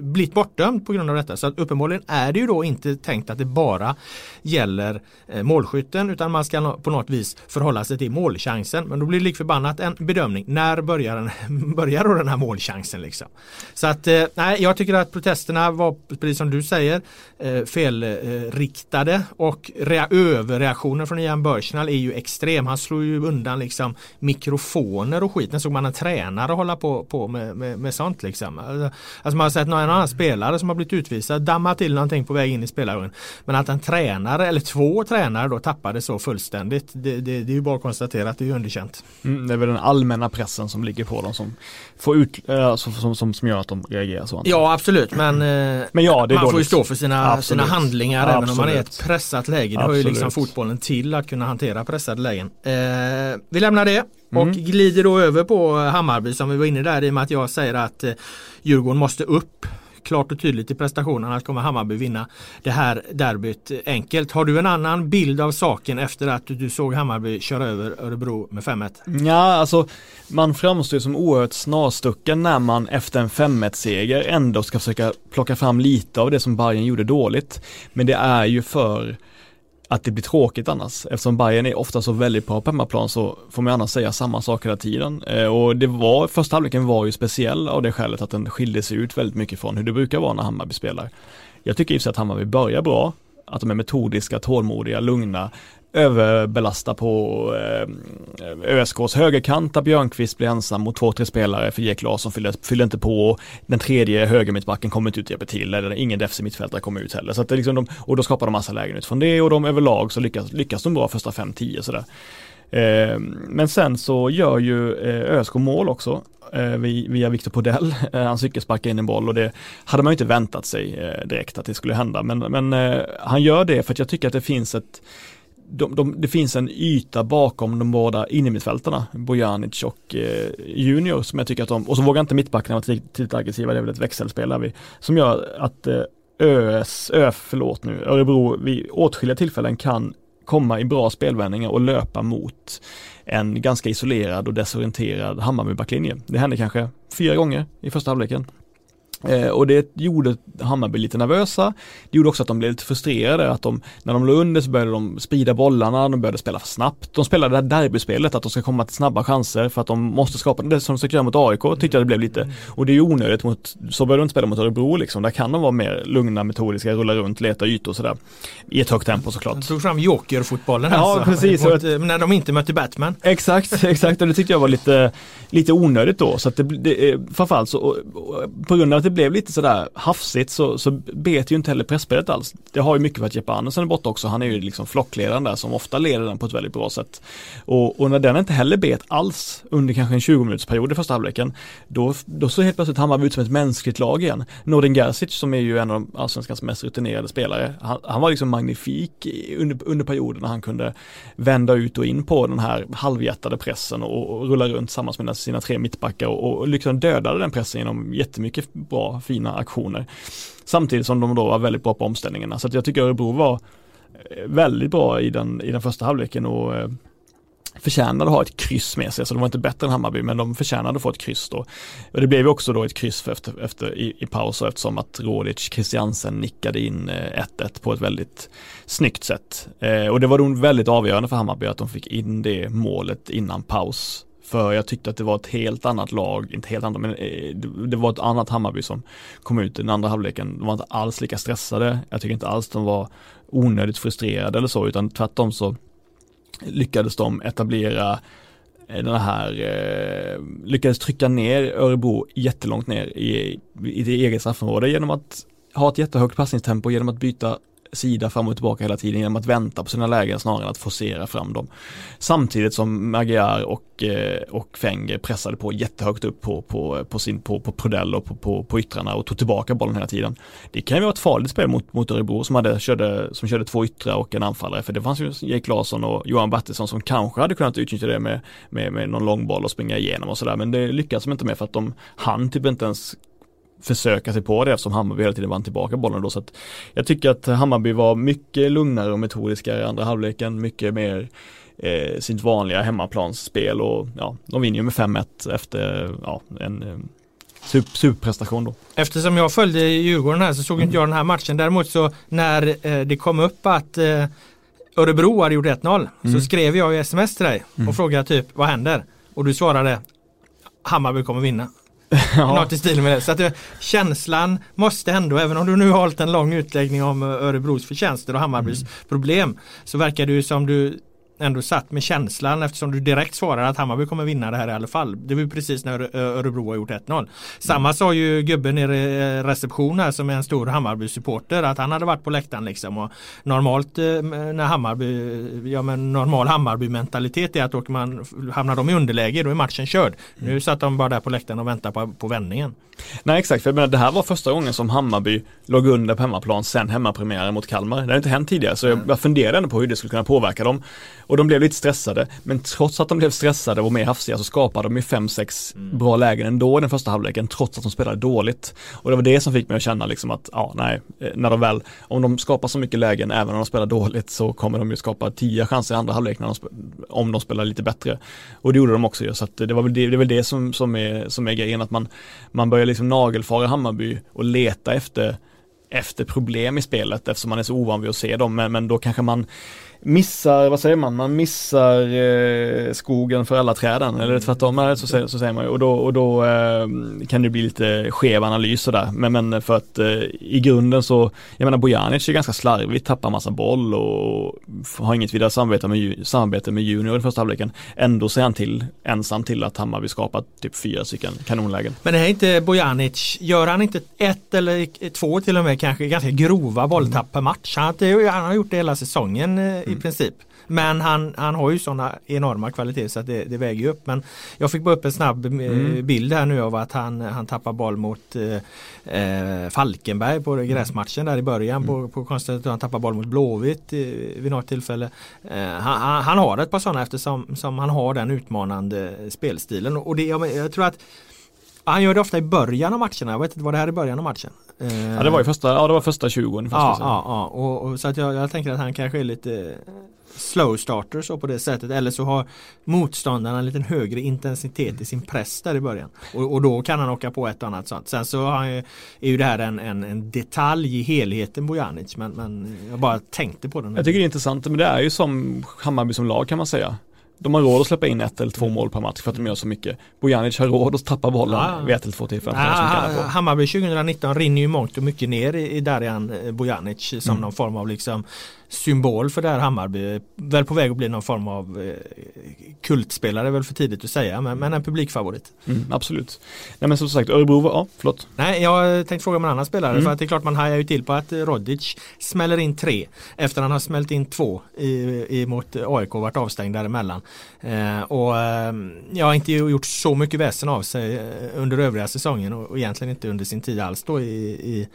blivit bortdömd på grund av detta. Så att uppenbarligen är det ju då inte tänkt att det bara gäller eh, målskytten utan man ska på något vis förhålla sig till målchansen. Men då blir det lik förbannat en bedömning. När börjar, den, börjar då den här målchansen? Liksom? Så att eh, nej, jag tycker att protesterna var, precis som du säger, eh, felriktade och överreaktionen från Ian Börsnall är ju extrem. Han slår ju undan liksom mikrofoner och skit. När såg man en tränare hålla på, på med, med, med sånt liksom. Alltså man har sett någon annan spelare som har blivit utvisad damma till någonting på väg in i spelarrummet. Men att en tränare eller två tränare då tappade så fullständigt. Det, det, det är ju bara att konstatera att det är underkänt. Mm, det är väl den allmänna pressen som ligger på dem som får ut, äh, som, som, som gör att de reagerar så. Ja absolut men, eh, men ja, man får ju stå för sina, sina handlingar absolut. även om man är ett pressat läge. Det hör ju liksom fotbollen till att kunna hantera pressade lägen. Eh, vi lämnar det och mm. glider då över på Hammarby som vi var inne där i och med att jag säger att eh, Djurgården måste upp klart och tydligt i prestationen att kommer Hammarby vinna det här derbyt enkelt. Har du en annan bild av saken efter att du såg Hammarby köra över Örebro med 5-1? Ja, alltså man framstår som oerhört snarstucken när man efter en 5-1 seger ändå ska försöka plocka fram lite av det som Bayern gjorde dåligt. Men det är ju för att det blir tråkigt annars. Eftersom Bayern är ofta så väldigt bra på hemmaplan så får man annars säga samma sak hela tiden. Eh, och det var, första halvleken var ju speciell av det skälet att den skilde sig ut väldigt mycket från hur det brukar vara när Hammarby spelar. Jag tycker i och för sig att Hammarby börjar bra, att de är metodiska, tålmodiga, lugna, överbelasta på eh, ÖSKs högerkant där Björnqvist blir ensam mot två, tre spelare för Jek Larsson fyller, fyller inte på. Den tredje högermittbacken kommer inte ut och hjälper till, eller ingen defensiv mittfältare kommer ut heller. Så att det liksom de, och då skapar de massa lägen utifrån det och de överlag så lyckas, lyckas de bra första 5-10 sådär. Eh, men sen så gör ju eh, ÖSK mål också eh, via Victor Podell. Eh, han cykelsparkar in en boll och det hade man ju inte väntat sig eh, direkt att det skulle hända. Men, men eh, han gör det för att jag tycker att det finns ett de, de, det finns en yta bakom de båda innermittfältarna, Bojanic och eh, Junior som jag tycker att de, och så vågar inte mittbackarna vara tillräckligt aggressiva, det är väl ett växelspel där vi, som gör att eh, ÖS, Ö, förlåt nu, Örebro vid åtskilliga tillfällen kan komma i bra spelvändningar och löpa mot en ganska isolerad och desorienterad Hammarby-backlinje. Det hände kanske fyra gånger i första halvleken. Eh, och det gjorde Hammarby lite nervösa. Det gjorde också att de blev lite frustrerade, att de, när de låg under så började de sprida bollarna, de började spela för snabbt. De spelade det här derbyspelet, att de ska komma till snabba chanser för att de måste skapa det som de ska göra mot AIK, tyckte jag det blev lite. Och det är ju onödigt mot, så började de inte spela mot Örebro liksom, där kan de vara mer lugna, metodiska, rulla runt, leta ytor och sådär. I ett högt tempo såklart. De tog fram jokerfotbollen ja, alltså. precis. Mot, när de inte mötte Batman. Exakt, exakt, och det tyckte jag var lite, lite onödigt då. Så att det, det framförallt så, på grund av att det blev lite sådär hafsigt så, så bet ju inte heller pressspelet alls. Det har ju mycket för att Jeppe Andersen är borta också. Han är ju liksom flockledaren där som ofta leder den på ett väldigt bra sätt. Och, och när den inte heller bet alls under kanske en 20 minuters period i första halvleken, då, då så helt plötsligt Hammarby ut som ett mänskligt lag igen. Nordin Gerzic som är ju en av de allsvenskans mest rutinerade spelare, han, han var liksom magnifik under, under perioden när han kunde vända ut och in på den här halvhjärtade pressen och, och rulla runt tillsammans med sina tre mittbackar och, och liksom dödade den pressen genom jättemycket bra, fina aktioner. Samtidigt som de då var väldigt bra på omställningarna. Så att jag tycker Örebro var eh, väldigt bra i den, i den första halvleken och eh, förtjänade att ha ett kryss med sig, så de var inte bättre än Hammarby, men de förtjänade att få ett kryss då. Och det blev ju också då ett kryss efter, efter i, i paus eftersom att Rodic Christiansen nickade in eh, 1-1 på ett väldigt snyggt sätt. Eh, och det var nog väldigt avgörande för Hammarby att de fick in det målet innan paus. För jag tyckte att det var ett helt annat lag, inte helt annat, men eh, det var ett annat Hammarby som kom ut i den andra halvleken. De var inte alls lika stressade. Jag tycker inte alls de var onödigt frustrerade eller så, utan tvärtom så lyckades de etablera eh, den här, eh, lyckades trycka ner Örebro jättelångt ner i, i det eget straffområde genom att ha ett jättehögt passningstempo, genom att byta sida fram och tillbaka hela tiden genom att vänta på sina lägen snarare än att forcera fram dem. Samtidigt som Magyar och, eh, och Fenger pressade på jättehögt upp på, på, på, sin, på, på Prodell och på, på, på yttrarna och tog tillbaka bollen hela tiden. Det kan ju vara ett farligt spel mot, mot Örebro som, hade, körde, som körde två yttrar och en anfallare för det fanns ju Jake Larsson och Johan Bertilsson som kanske hade kunnat utnyttja det med, med, med någon långboll och springa igenom och sådär men det lyckades de inte med för att de hann typ inte ens försöka sig på det eftersom Hammarby hela tiden vann tillbaka bollen då. Så jag tycker att Hammarby var mycket lugnare och metodiska i andra halvleken, mycket mer eh, sitt vanliga hemmaplansspel och ja, de vinner ju med 5-1 efter ja, en eh, superprestation då. Eftersom jag följde Djurgården här så såg inte jag den här matchen. Däremot så när eh, det kom upp att eh, Örebro hade gjort 1-0 mm. så skrev jag i sms till dig och mm. frågade typ vad händer? Och du svarade Hammarby kommer vinna. ja. Något i stil med det. Så att det, känslan måste ändå, även om du nu har hållit en lång utläggning om Örebros förtjänster och Hammarbys mm. problem, så verkar det ju som du ändå satt med känslan eftersom du direkt svarar att Hammarby kommer vinna det här i alla fall. Det var precis när Örebro har gjort 1-0. Samma mm. sa ju gubben i reception här som är en stor Hammarby-supporter att han hade varit på läktaren liksom. Och normalt eh, när Hammarby, ja men normal Hammarby-mentalitet är att åker man, hamnar de i underläge då är matchen körd. Mm. Nu satt de bara där på läktaren och väntade på, på vändningen. Nej exakt, för menar, det här var första gången som Hammarby låg under på hemmaplan sen hemmapremiären mot Kalmar. Det har inte hänt tidigare så jag, jag funderade ändå på hur det skulle kunna påverka dem. Och de blev lite stressade, men trots att de blev stressade och mer hafsiga så skapade de ju 5-6 mm. bra lägen ändå i den första halvleken, trots att de spelade dåligt. Och det var det som fick mig att känna liksom att, ja, nej, eh, när de väl, om de skapar så mycket lägen, även om de spelar dåligt, så kommer de ju skapa 10 chanser i andra halvlek de, om de spelar lite bättre. Och det gjorde de också ju, så att det var väl det, det, väl det som, som, är, som är grejen, att man, man börjar liksom nagelfara Hammarby och leta efter efter problem i spelet eftersom man är så ovan vid att se dem men, men då kanske man missar, vad säger man, man missar eh, skogen för alla träden eller tvärtom eh, så, så, så säger man ju och då, och då eh, kan det bli lite skev analys sådär men, men för att eh, i grunden så, jag menar Bojanic är ganska slarvigt, tappar massa boll och har inget vidare samarbete med, samarbete med Junior i första halvleken. Ändå ser han till, ensam till att Hammarby skapat typ fyra stycken kanonlägen. Men det är inte Bojanic, gör han inte ett eller två till och med kanske ganska grova bolltapp per match? Han, han har gjort det hela säsongen eh, i princip. Men han, han har ju sådana enorma kvaliteter så att det, det väger ju upp. Men jag fick bara upp en snabb eh, mm. bild här nu av att han, han tappar boll mot eh, eh Falkenberg på gräsmatchen där i början. Mm. På, på konstigt att han tappar boll mot Blåvitt vid något tillfälle. Eh, han, han, har ett par sådana eftersom som han har den utmanande spelstilen. Och det, jag, jag tror att han gör det ofta i början av matcherna. Jag vet inte, var det här i början av matchen? Ja det var ju första, ja, det var första 20 Ja, ja, ja. Och, och, så att jag, jag tänker att han kanske är lite slow starter så på det sättet eller så har motståndarna en liten högre intensitet i sin press där i början. Och, och då kan han åka på ett och annat sånt. Sen så är ju det här en, en, en detalj i helheten Bojanic men, men jag bara tänkte på den. Jag tycker det är intressant men det är ju som Hammarby som lag kan man säga de har råd att släppa in ett eller två mål per match för att de gör så mycket. Bojanic har råd att tappa bollen ja. vid ett eller två tillfällen. Ja, Hammarby 2019 rinner ju mångt och mycket ner i, i Darijan eh, Bojanic som mm. någon form av liksom symbol för det här Hammarby. Väl på väg att bli någon form av eh, kultspelare, väl för tidigt att säga, men, men en publikfavorit. Mm, absolut. Nej men som sagt, Örebro, ja förlåt. Nej, jag tänkte fråga om en annan spelare, mm. för att det är klart man hajar ju till på att Rodic smäller in tre efter han har smält in två i, i, mot AIK och varit avstängd däremellan. Eh, och eh, jag har inte gjort så mycket väsen av sig eh, under övriga säsongen och, och egentligen inte under sin tid alls då i, i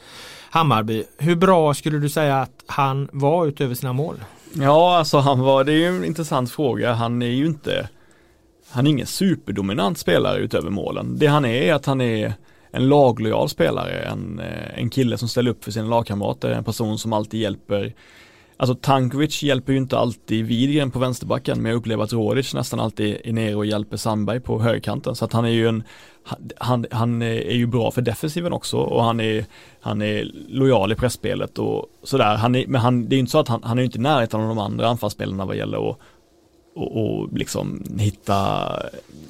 Hammarby. Hur bra skulle du säga att han var utöver sina mål? Ja, alltså han var, det är ju en intressant fråga. Han är ju inte, han är ingen superdominant spelare utöver målen. Det han är är att han är en laglojal spelare, en, eh, en kille som ställer upp för sina lagkamrater, en person som alltid hjälper Alltså Tankovic hjälper ju inte alltid Widgren på vänsterbacken men jag upplever att Rodic nästan alltid är nere och hjälper Sandberg på högerkanten så att han är ju en han, han är ju bra för defensiven också och han är, han är lojal i pressspelet och sådär. Han är, men han, det är ju inte så att han, han är inte i närheten av de andra anfallsspelarna vad gäller att och, och liksom hitta,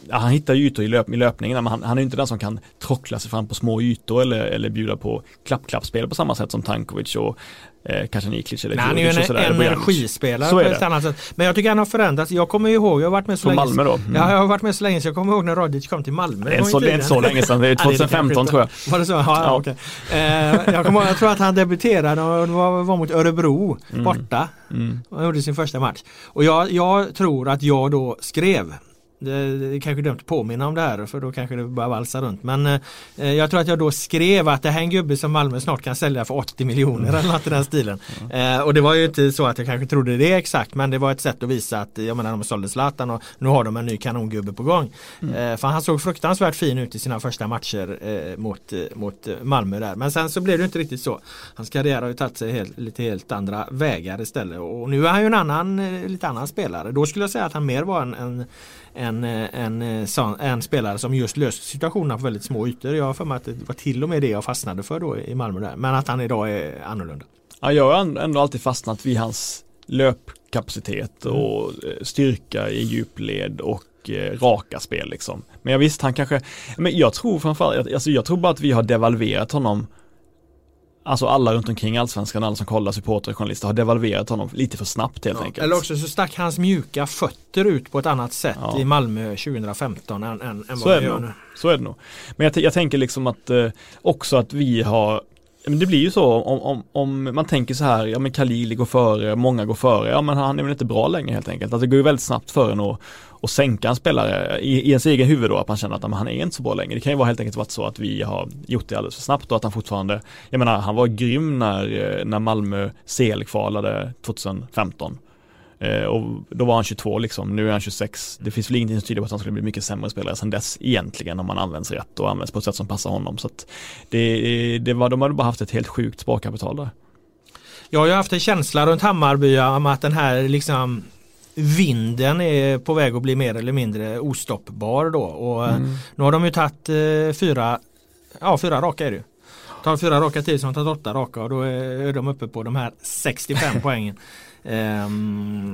ja, han hittar ytor i, löp, i löpningen men han, han är inte den som kan trockla sig fram på små ytor eller, eller bjuda på klapp-klappspel på samma sätt som Tankovic och eh, kanske Niklic eller Nej, Han är ju en, en energispelare på ett annat sätt. Men jag tycker han har förändrats. Jag kommer ihåg, jag har varit med så Från länge. Malmö då? Mm. Ja, jag har varit med så länge så jag kommer ihåg när Rodic kom till Malmö. Det är, så, det är inte så länge sedan, det är 2015 tror jag. Var det så? Ja, ja. Okay. Eh, jag, kommer, jag tror att han debuterade och var, var mot Örebro mm. borta. Mm. Han gjorde sin första match. Och jag, jag tror att jag då skrev det, är kanske dumt att påminna om det här för då kanske det bara valsar runt. Men eh, jag tror att jag då skrev att det här är en gubbe som Malmö snart kan sälja för 80 miljoner eller något i den stilen. Mm. Eh, och det var ju inte så att jag kanske trodde det exakt men det var ett sätt att visa att jag menar de sålde Zlatan och nu har de en ny kanongubbe på gång. Mm. Eh, för han såg fruktansvärt fin ut i sina första matcher eh, mot, eh, mot Malmö där. Men sen så blev det inte riktigt så. Hans karriär har ju tagit sig helt, lite helt andra vägar istället och nu är han ju en annan, eh, lite annan spelare. Då skulle jag säga att han mer var en, en en, en, en, spelare som just löste situationerna på väldigt små ytor. Jag har för mig att det var till och med det jag fastnade för då i Malmö där. Men att han idag är annorlunda. Ja, jag har ändå alltid fastnat vid hans löpkapacitet mm. och mm. styrka i djupled och eh, raka spel liksom. Men jag visst, han kanske, men jag tror framförallt, alltså jag tror bara att vi har devalverat honom Alltså alla runt omkring allsvenskan, alla som kollar, supportrar journalister har devalverat honom lite för snabbt helt ja, enkelt. Eller också så stack hans mjuka fötter ut på ett annat sätt ja. i Malmö 2015 än, än, än vad det gör nu. Så är det nog. Men jag, jag tänker liksom att eh, också att vi har men det blir ju så om, om, om man tänker så här, ja men Khalili går före, många går före, ja men han är väl inte bra längre helt enkelt. Alltså det går ju väldigt snabbt för en att, att sänka en spelare i, i ens egen huvud då, att man känner att han är inte så bra längre. Det kan ju vara helt enkelt varit så att vi har gjort det alldeles för snabbt och att han fortfarande, jag menar han var grym när, eh, när Malmö CL kvalade 2015. Eh, och då var han 22 liksom, nu är han 26. Det finns väl ingenting som tyder på att han skulle bli mycket sämre spelare sen dess egentligen om man används rätt och används på ett sätt som passar honom. Så det, det var, de hade bara haft ett helt sjukt sparkapital där. Jag har ju haft en känsla runt Hammarby om att den här liksom vinden är på väg att bli mer eller mindre ostoppbar då. Och mm. Nu har de ju tagit eh, fyra, ja fyra raka är det ju. Tar fyra raka tid som tagit åtta raka och då är de uppe på de här 65 poängen. Um,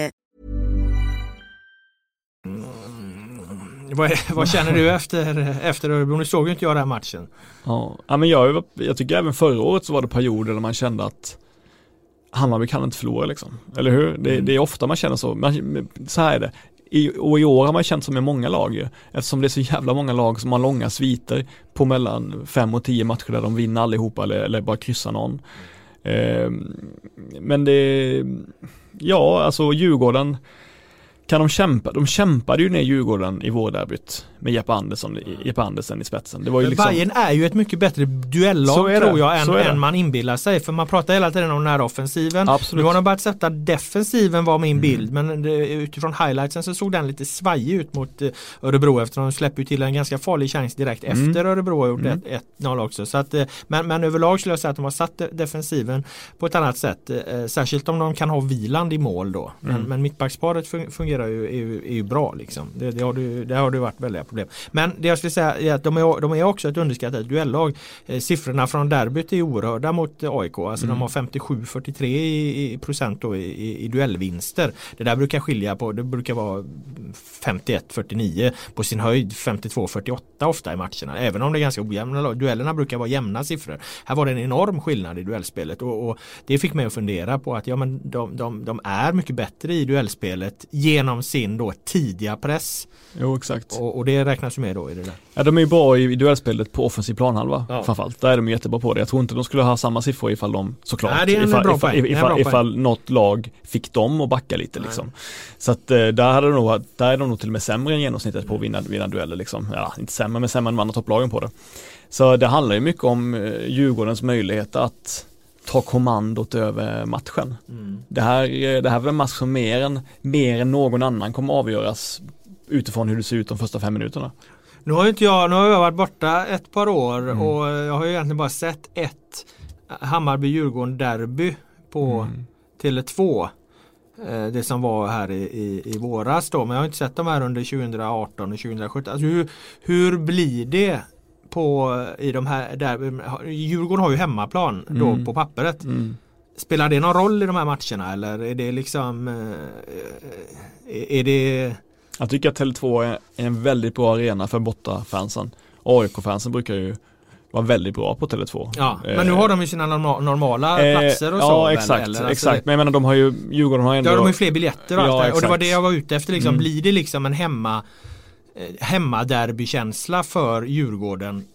Vad, vad känner du efter, efter Örebro? Nu såg ju inte jag den matchen. Ja, men jag, jag tycker även förra året så var det perioder där man kände att Hammarby kan inte förlora liksom. Eller hur? Det, Mm. det är ofta man känner så. Man, så här är det. I, och i år har man känt som i många lag ju. Eftersom det är så jävla många lag som har långa sviter på mellan fem och tio matcher där de vinner allihopa eller, eller bara kryssar någon. Ehm, men det, ja alltså Djurgården kan de kämpa? De kämpade ju ner Djurgården i vårderbyt med Jeppe Andersson, Jeppe Andersen i spetsen. Det var ju liksom, Bayern är ju ett mycket bättre duellag tror jag än, än man inbillar sig. För man pratar hela tiden om den här offensiven. Absolut. Nu har de börjat sätta defensiven var Mm. min bild. Men det, utifrån highlightsen så såg den lite svajig ut mot eh, Örebro eftersom de släpper till en ganska farlig chans direkt Mm. efter Örebro har gjort Mm. ett 1-0 också. Så att, eh, men, men överlag skulle jag säga att de har satt de- defensiven på ett annat sätt. Eh, Särskilt om de kan ha Viland i mål då. Men, Mm. men mittbacksparet fun- fungerar ju, är ju, är ju bra liksom. Det, det, har du, det har det varit väldiga problem. Men det jag skulle säga är att de är, de är också ett underskattat duellag. Eh, siffrorna från derbyt är oerhörda mot AIK. Alltså de har 57-43 i, i procent då i, i, i duellvinster. Det där brukar skilja på, det brukar vara 51-49 på sin höjd 52-48 ofta i matcherna. Även om det är ganska ojämna lag. Duellerna brukar vara jämna siffror. Här var det en enorm skillnad i duellspelet och, och det fick mig att fundera på att ja, men de, de, de är mycket bättre i duellspelet genom sin då tidiga press. Jo exakt. Och, och det räknas ju med då i det där. Ja de är ju bra i, i duellspelet på offensiv planhalva Ja. framförallt. Där är de jättebra på det. Jag tror inte de skulle ha samma siffror ifall de såklart, Nej, det är en ifall, bra ifall, ifall, bra ifall, något lag fick dem att backa lite liksom. Så att eh, där, hade de nog, där är de nog till och med sämre än genomsnittet på att vinna, vinna dueller liksom. Ja, inte sämre men sämre än de andra topplagen på det. Så det handlar ju mycket om eh, Djurgårdens möjlighet att ta kommandot över matchen. Det här, det här är väl en match som mer än, mer än någon annan kommer avgöras utifrån hur det ser ut de första fem minuterna. Nu har ju inte jag, nu har jag varit borta ett par år Mm. och jag har ju egentligen bara sett ett Hammarby-Djurgården derby på Mm. Tele2. Eh, Det som var här i, i, i våras då. Men jag har inte sett de här under 2018 och 2017. Alltså hur, hur blir det på i de här där, Djurgården har ju hemmaplan då Mm. på pappret. Mm. Spelar det någon roll i de här matcherna eller är det liksom eh, Är det Jag tycker att Tele2 är en väldigt bra arena för bortafansen. AIK-fansen brukar ju vara väldigt bra på Tele2. Ja, Eh, men nu har de ju sina norma normala eh, platser och så. Ja exakt, eller? Alltså exakt. Men jag menar de har ju, Djurgården har ändå Ja, de har ju fler biljetter och Ja, allt det. Och det var det jag var ute efter liksom. Mm. Blir det liksom en hemma eh, hemmaderbykänsla för Djurgården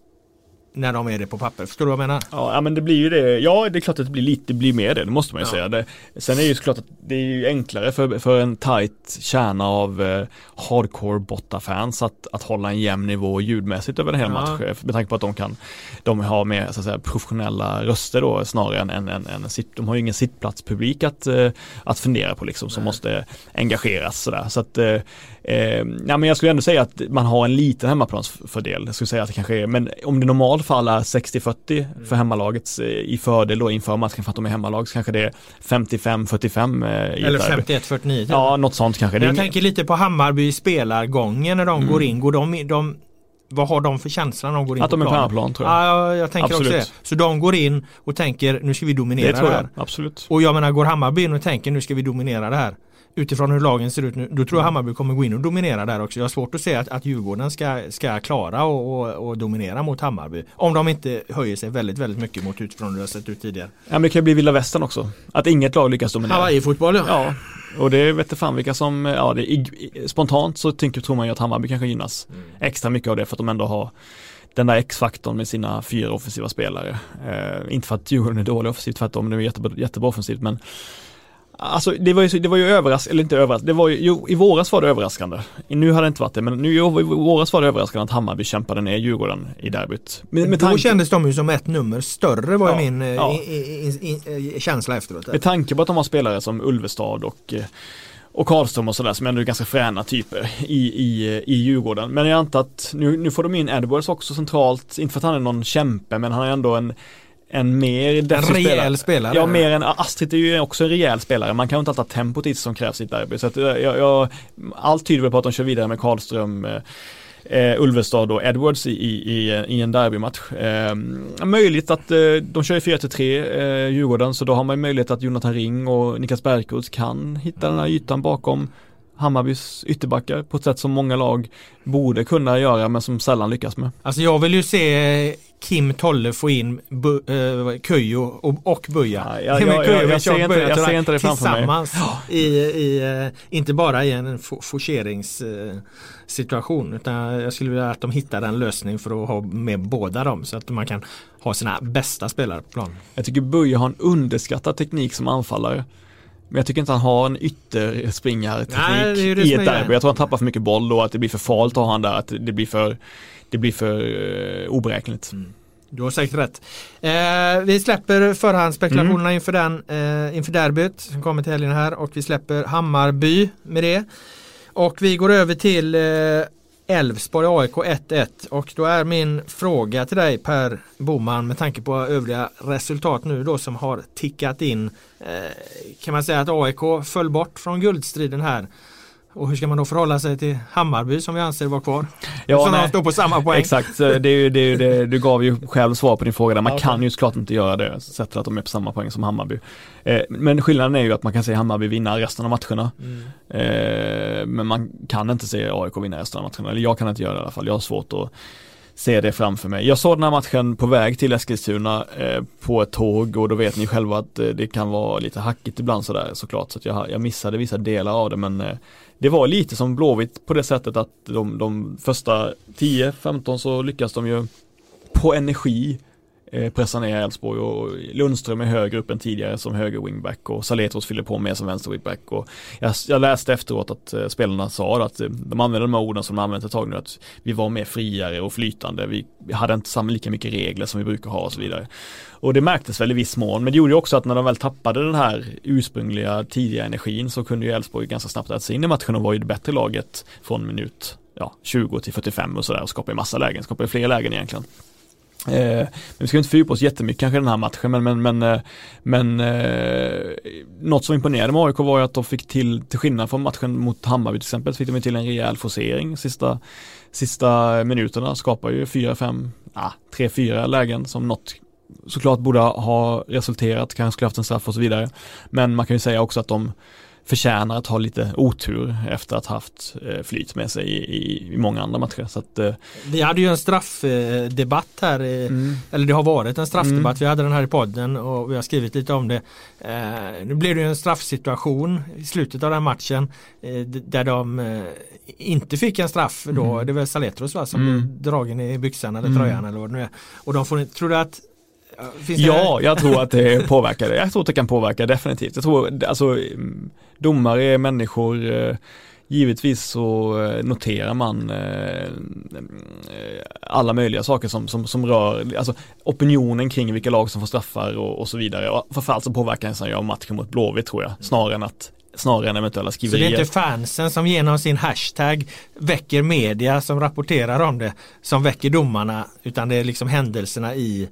när de är det på papper? Förstår du vad jag menar? Ja men det blir ju det, ja det är klart att det blir lite, det blir mer det, det måste man ju Ja. säga. Det, sen är det ju såklart att det är ju enklare för, för en tight kärna av eh, hardcore bottafans att, att hålla en jämn nivå ljudmässigt över en hel Ja. match. eh, Med tanke på att de kan, de har mer så att säga professionella röster då snarare än, än, än, än sitt, de har ju ingen sittplatspublik att, eh, att fundera på liksom som Nej. måste engageras sådär. Så att, eh, eh, ja, men jag skulle ändå säga att man har en liten hemmaplansfördel. Jag skulle säga att det kanske är, men om det normalt fall är 60-40 för hemmalagets eh, i fördel då inför matchen för att de är hemmalag så kanske det är 55-45 eh, Eller derby. 51-49. typ. Ja, något sånt kanske. Men Det jag tänker lite på Hammarby spelargången när de Mm. går in. Går de, de, vad har de för känsla när de går in att de är på hemmaplan tror jag. Ja, jag, tänker Absolut. också det. Så de går in och tänker nu ska vi dominera det det, tror här. jag, absolut. Och jag menar går Hammarby in och tänker nu ska vi dominera det här. Utifrån hur lagen ser ut nu, då tror jag Hammarby kommer gå in och dominera där också. Jag har svårt att se att, att Djurgården ska, ska klara och, och, och dominera mot Hammarby. Om de inte höjer sig väldigt, väldigt mycket mot utifrån hur det har sett ut tidigare. Ja, men det kan ju bli vilda västern också. Att inget lag lyckas dominera. Hawaii-fotboll ja. Ja, och det vet inte fan vilka som, ja det, i, i, spontant så tänker, tror man ju att Hammarby kanske gynnas extra mycket av det för att de ändå har den där X-faktorn med sina fyra offensiva spelare. Eh, inte för att Djurgården är dålig offensivt, tvärtom, de är jättebra, jättebra offensivt men Alltså det var ju, det var ju överraskande, eller inte överraskande, det var ju, jo, i våras var det överraskande. Nu hade det inte varit det, men nu i våras var det överraskande att Hammarby kämpade ner Djurgården i derbyt. Med, med Då tanke- kändes de ju som ett nummer större var Ja, min eh, ja. i, i, i, känsla efteråt. Med tanke på att de har spelare som Ulvestad och, eh, och Karlström och sådär som ändå är ganska fräna typer i, i, i Djurgården. Men jag antar att nu, nu får de in Edwards också centralt, inte för att han är någon kämpe men han är ändå en en mer En rejäl spelare. Ja, mer än Astrid är ju också en rejäl spelare. Man kan ju inte alltid ha tempot i som krävs i ett derby. Så att jag, jag, allt tyder väl på att de kör vidare med Karlström eh, eh, Ulvestad och Edwards i, i, i en derbymatch. Eh, möjligt att eh, de kör i 4-3 eh, Djurgården så då har man möjlighet att Jonathan Ring och Niklas Bergkroos kan hitta den här ytan bakom Hammarbys ytterbackar på ett sätt som många lag borde kunna göra men som sällan lyckas med. Alltså jag vill ju se Kim Tolle få in bu, uh, Köjo och, och Buja. Ja, ja, ja, jag, jag, ser inte, jag ser inte det framför mig. Tillsammans i, i uh, inte bara i en forceringssituation utan jag skulle vilja att de hittar en lösning för att ha med båda dem så att man kan ha sina bästa spelare på plan. Jag tycker Buja har en underskattad teknik som anfallare. Men jag tycker inte han har en ytterspringarteknik i ett derby. Jag tror han tappar för mycket boll och att det blir för farligt att ha han där. Att det blir för, det blir för uh, oberäkneligt. Mm. Du har säkert rätt. Eh, vi släpper förhandsspekulationerna mm. inför, den, eh, inför derbyt som kommer till helgen här och vi släpper Hammarby med det. Och vi går över till eh, Elfsborg AIK 1-1 och då är min fråga till dig Per Boman med tanke på övriga resultat nu då som har tickat in. Eh, kan man säga att AIK föll bort från guldstriden här och hur ska man då förhålla sig till Hammarby som vi anser var kvar? Ja, som står på samma poäng. Exakt, det, det, det, det, du gav ju själv svar på din fråga där. Man kan ju såklart inte göra det, sett att de är på samma poäng som Hammarby. Eh, men skillnaden är ju att man kan se Hammarby vinna resten av matcherna. Mm. Eh, men man kan inte se AIK vinna resten av matcherna, eller jag kan inte göra det i alla fall. Jag har svårt att se det framför mig. Jag såg den här matchen på väg till Eskilstuna eh, på ett tåg och då vet ni själva att eh, det kan vara lite hackigt ibland sådär såklart så jag, jag missade vissa delar av det men eh, det var lite som Blåvitt på det sättet att de, de första 10-15 så lyckas de ju på energi Eh, pressar pressa ner Elfsborg och Lundström är högre upp än tidigare som höger wingback och Saletros fyller på med som vänster wingback och jag, jag läste efteråt att eh, spelarna sa att eh, de använder de här orden som de använt ett tag nu att vi var mer friare och flytande, vi, vi hade inte samma lika mycket regler som vi brukar ha och så vidare. Och det märktes väl i viss mån, men det gjorde ju också att när de väl tappade den här ursprungliga tidiga energin så kunde ju Elfsborg ganska snabbt äta sig in i matchen och var ju det bättre laget från minut ja, 20 till 45 och sådär och skapade massa lägen, skapade fler lägen egentligen. Eh, men vi ska inte fördjupa oss jättemycket kanske i den här matchen men, men, men, eh, men eh, något som imponerade med AIK var ju att de fick till, till skillnad från matchen mot Hammarby till exempel, så fick de till en rejäl forcering sista, sista minuterna, skapar ju fyra, fem, ah, tre, fyra lägen som något såklart borde ha resulterat, kanske skulle haft en straff och så vidare. Men man kan ju säga också att de förtjänar att ha lite otur efter att ha haft eh, flyt med sig i, i, många andra matcher. Så att, eh, vi hade ju en straffdebatt här, mm. eller det har varit en straffdebatt. Mm. Vi hade den här i podden och vi har skrivit lite om det. Eh, nu blev det ju en straffsituation i slutet av den matchen där de inte fick en straff då. Mm. Det var Saletros va, som mm. dragen i byxan eller tröjan mm. eller vad det nu är. Och de får, tror du att ja, jag tror att det påverkar det. Jag tror att det kan påverka definitivt. Jag tror, alltså domare är människor eh, Givetvis så eh, noterar man eh, alla möjliga saker som, som, som rör, alltså opinionen kring vilka lag som får straffar och, och så vidare. Och framförallt så påverkas han ju av matchen mot Blåvitt tror jag, snarare än att snarare än eventuella skriverier. Så det är inte fansen som genom sin hashtag väcker media som rapporterar om det som väcker domarna utan det är liksom händelserna i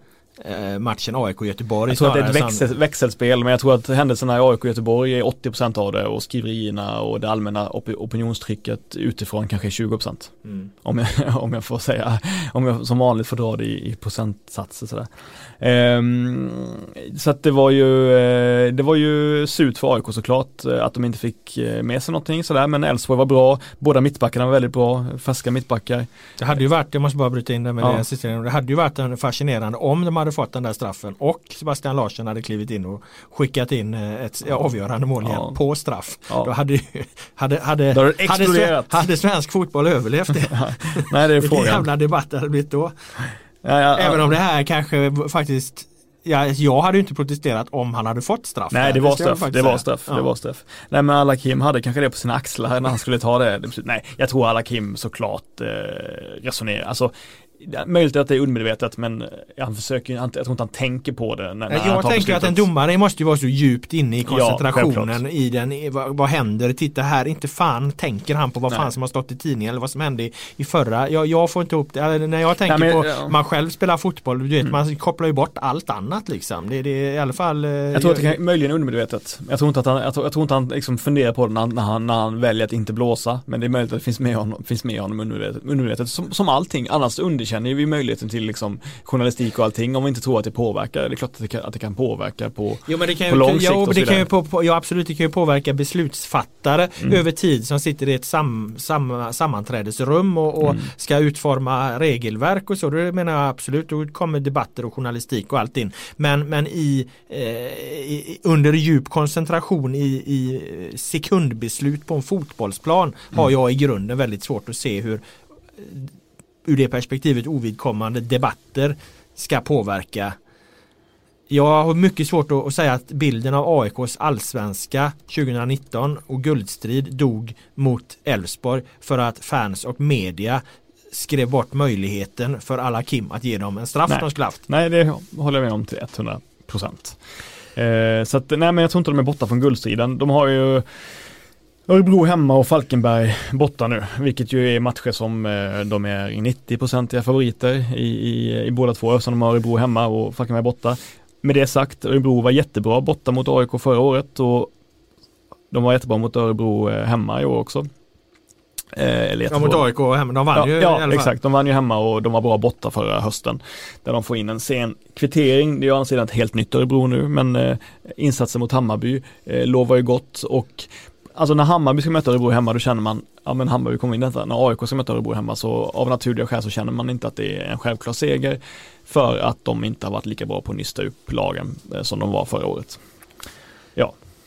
matchen AIK-Göteborg. Jag tror att det är ett växel, växelspel men jag tror att händelserna i AIK-Göteborg är 80% av det och skriverierna och det allmänna op opinionstrycket utifrån kanske är 20%. Mm. Om, jag, om jag får säga, om jag som vanligt får dra det i, i procentsatser sådär. Um, så att det var ju, eh, det var ju surt för AIK såklart eh, att de inte fick med sig någonting sådär men Elfsborg var bra, båda mittbackarna var väldigt bra, färska mittbackar. Det hade ju varit, jag måste bara bryta in det med ja. det, det hade ju varit fascinerande om de hade fått den där straffen och Sebastian Larsson hade klivit in och skickat in eh, ett avgörande mål igen ja. på straff. Ja. Då hade, hade, hade, hade, hade, svensk fotboll överlevt det? Nej det är frågan. Vilken jävla debatt det hade blivit då. Ja, Även om det här kanske faktiskt Ja, jag hade inte protesterat om han hade fått straff. Nej, det var straff. Det var straff. Ja. Det var straff. Nej, men Alakim hade kanske det på sina axlar när han skulle ta det. Nej, jag tror Alakim såklart eh, resonerar. Alltså, möjligt att det är undermedvetet men han försöker han, jag tror inte han tänker på det. När, när jag tänker beslutet. att en domare måste ju vara så djupt inne i koncentrationen självklart. i den, vad, vad händer, titta här, inte fan tänker han på vad Nej. fan som har stått i tidningen eller vad som hände i, i förra. Jag, jag får inte ihop det, Eller när jag tänker Nej, men, på, ja. Mm. man själv spelar fotboll, du vet man kopplar ju bort allt annat liksom. Det, det är i alla fall. eh, Jag tror att det kan, möjligen undermedvetet. Jag tror inte att han, jag tror, jag tror inte han liksom funderar på det när, han- när, han, när han väljer att inte blåsa. Men det är möjligt att det finns med honom, finns med honom undermedvetet. undermedvetet. Som, som allting, annars underkänner vi möjligheten till liksom journalistik och allting om vi inte tror att det påverkar. Det är klart att det kan, att det kan påverka på Jo men det kan på lång sikt så det kan ju på, ja absolut det kan ju påverka beslutsfattare Mm. över tid som sitter i ett sam, sam, sammanträdesrum och, och Mm. ska utforma regelverk och så. Då menar jag absolut, då kommer debatter och journalistik och allt in. Men, men i, eh, i, under djup koncentration i, i sekundbeslut på en fotbollsplan har Mm. jag i grunden väldigt svårt att se hur ur det perspektivet ovidkommande debatter ska påverka jag har mycket svårt att säga att bilden av AIKs allsvenska 2019 och guldstrid dog mot Elfsborg för att fans och media skrev bort möjligheten för alla Kim att ge dem en straff Nej. de skulle haft. Nej, det håller jag med om till 100 procent. Eh, så att, nej men jag tror inte de är borta från guldstriden. De har ju Örebro hemma och Falkenberg borta nu, vilket ju är matcher som eh, de är 90-procentiga favoriter i, i, i båda två eftersom de har Örebro hemma och Falkenberg borta. Med det sagt, Örebro var jättebra borta mot AIK förra året och de var jättebra mot Örebro eh, hemma i år också. Eh, Ja, mot AIK hemma, de vann Ja, ju ja exakt. De vann ju hemma och de var bra borta förra hösten. Där de får in en sen kvittering. Det är å andra sidan ett helt nytt Örebro nu, men eh, insatsen mot Hammarby eh, lovar ju gott och Alltså när Hammarby ska möta Örebro hemma då känner man, ja men Hammarby kommer in i detta. När AIK ska möta Örebro hemma så av naturliga skäl så känner man inte att det är en självklar seger. För att de inte har varit lika bra på att nysta upp lagen eh, som de var förra året.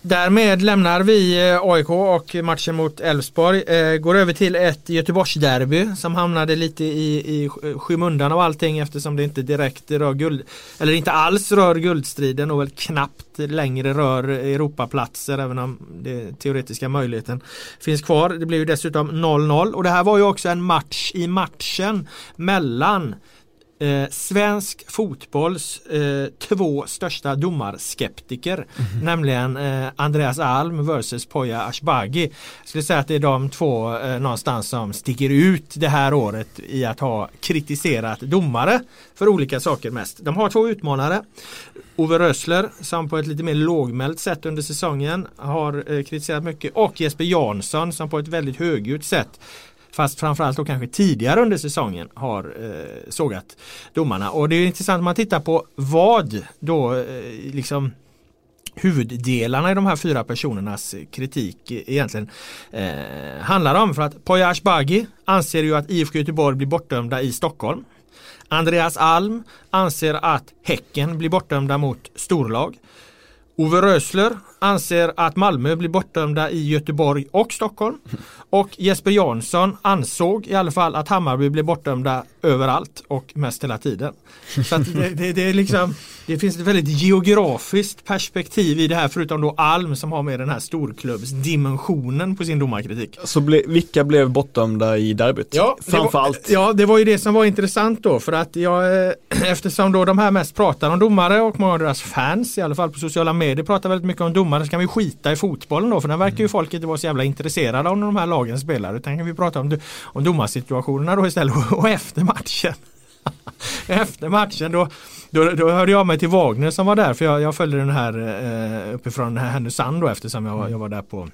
Därmed lämnar vi eh, AIK och matchen mot Elfsborg. Eh, går över till ett Göteborgsderby som hamnade lite i, i skymundan av allting eftersom det inte direkt rör guld eller inte alls rör guldstriden och väl knappt längre rör Europaplatser även om den teoretiska möjligheten finns kvar. Det blev ju dessutom 0-0 och det här var ju också en match i matchen mellan Eh, svensk fotbolls eh, två största domarskeptiker nämligen eh, Andreas Alm versus Poya Ashbagi. Jag skulle säga att det är de två eh, någonstans som sticker ut det här året i att ha kritiserat domare för olika saker mest. De har två utmanare. Ove Rössler som på ett lite mer lågmält sätt under säsongen har eh, kritiserat mycket och Jesper Jansson som på ett väldigt högljutt sätt Fast framförallt då kanske tidigare under säsongen har eh, sågat domarna. Och det är intressant om man tittar på vad då eh, liksom huvuddelarna i de här fyra personernas kritik egentligen eh, handlar om. För att Poya Ashbagi anser ju att IFK Göteborg blir bortdömda i Stockholm. Andreas Alm anser att Häcken blir bortdömda mot storlag. Ove Rösler anser att Malmö blir bortdömda i Göteborg och Stockholm. Och Jesper Jansson ansåg i alla fall att Hammarby blir bortdömda överallt och mest hela tiden. Så det, det, det, är liksom, det finns ett väldigt geografiskt perspektiv i det här förutom då Alm som har med den här storklubbsdimensionen på sin domarkritik. Så ble, vilka blev bortdömda i derbyt? det var- Framförallt. Ja, det var ju det som var intressant då för att jag, eh, eftersom då de här mest pratar om domare och många av deras fans, i alla fall på sociala medier, pratar väldigt mycket om domare så kan vi skita i fotbollen då för den verkar ju folk inte vara så jävla intresserade av när de här lagen spelar. Utan kan vi prata om, om domarsituationerna då istället och efter matchen. Efter matchen då, då, då hörde jag mig till Wagner som var där för jag, jag följde den här eh, uppifrån Härnösand då eftersom jag, var- jag var där på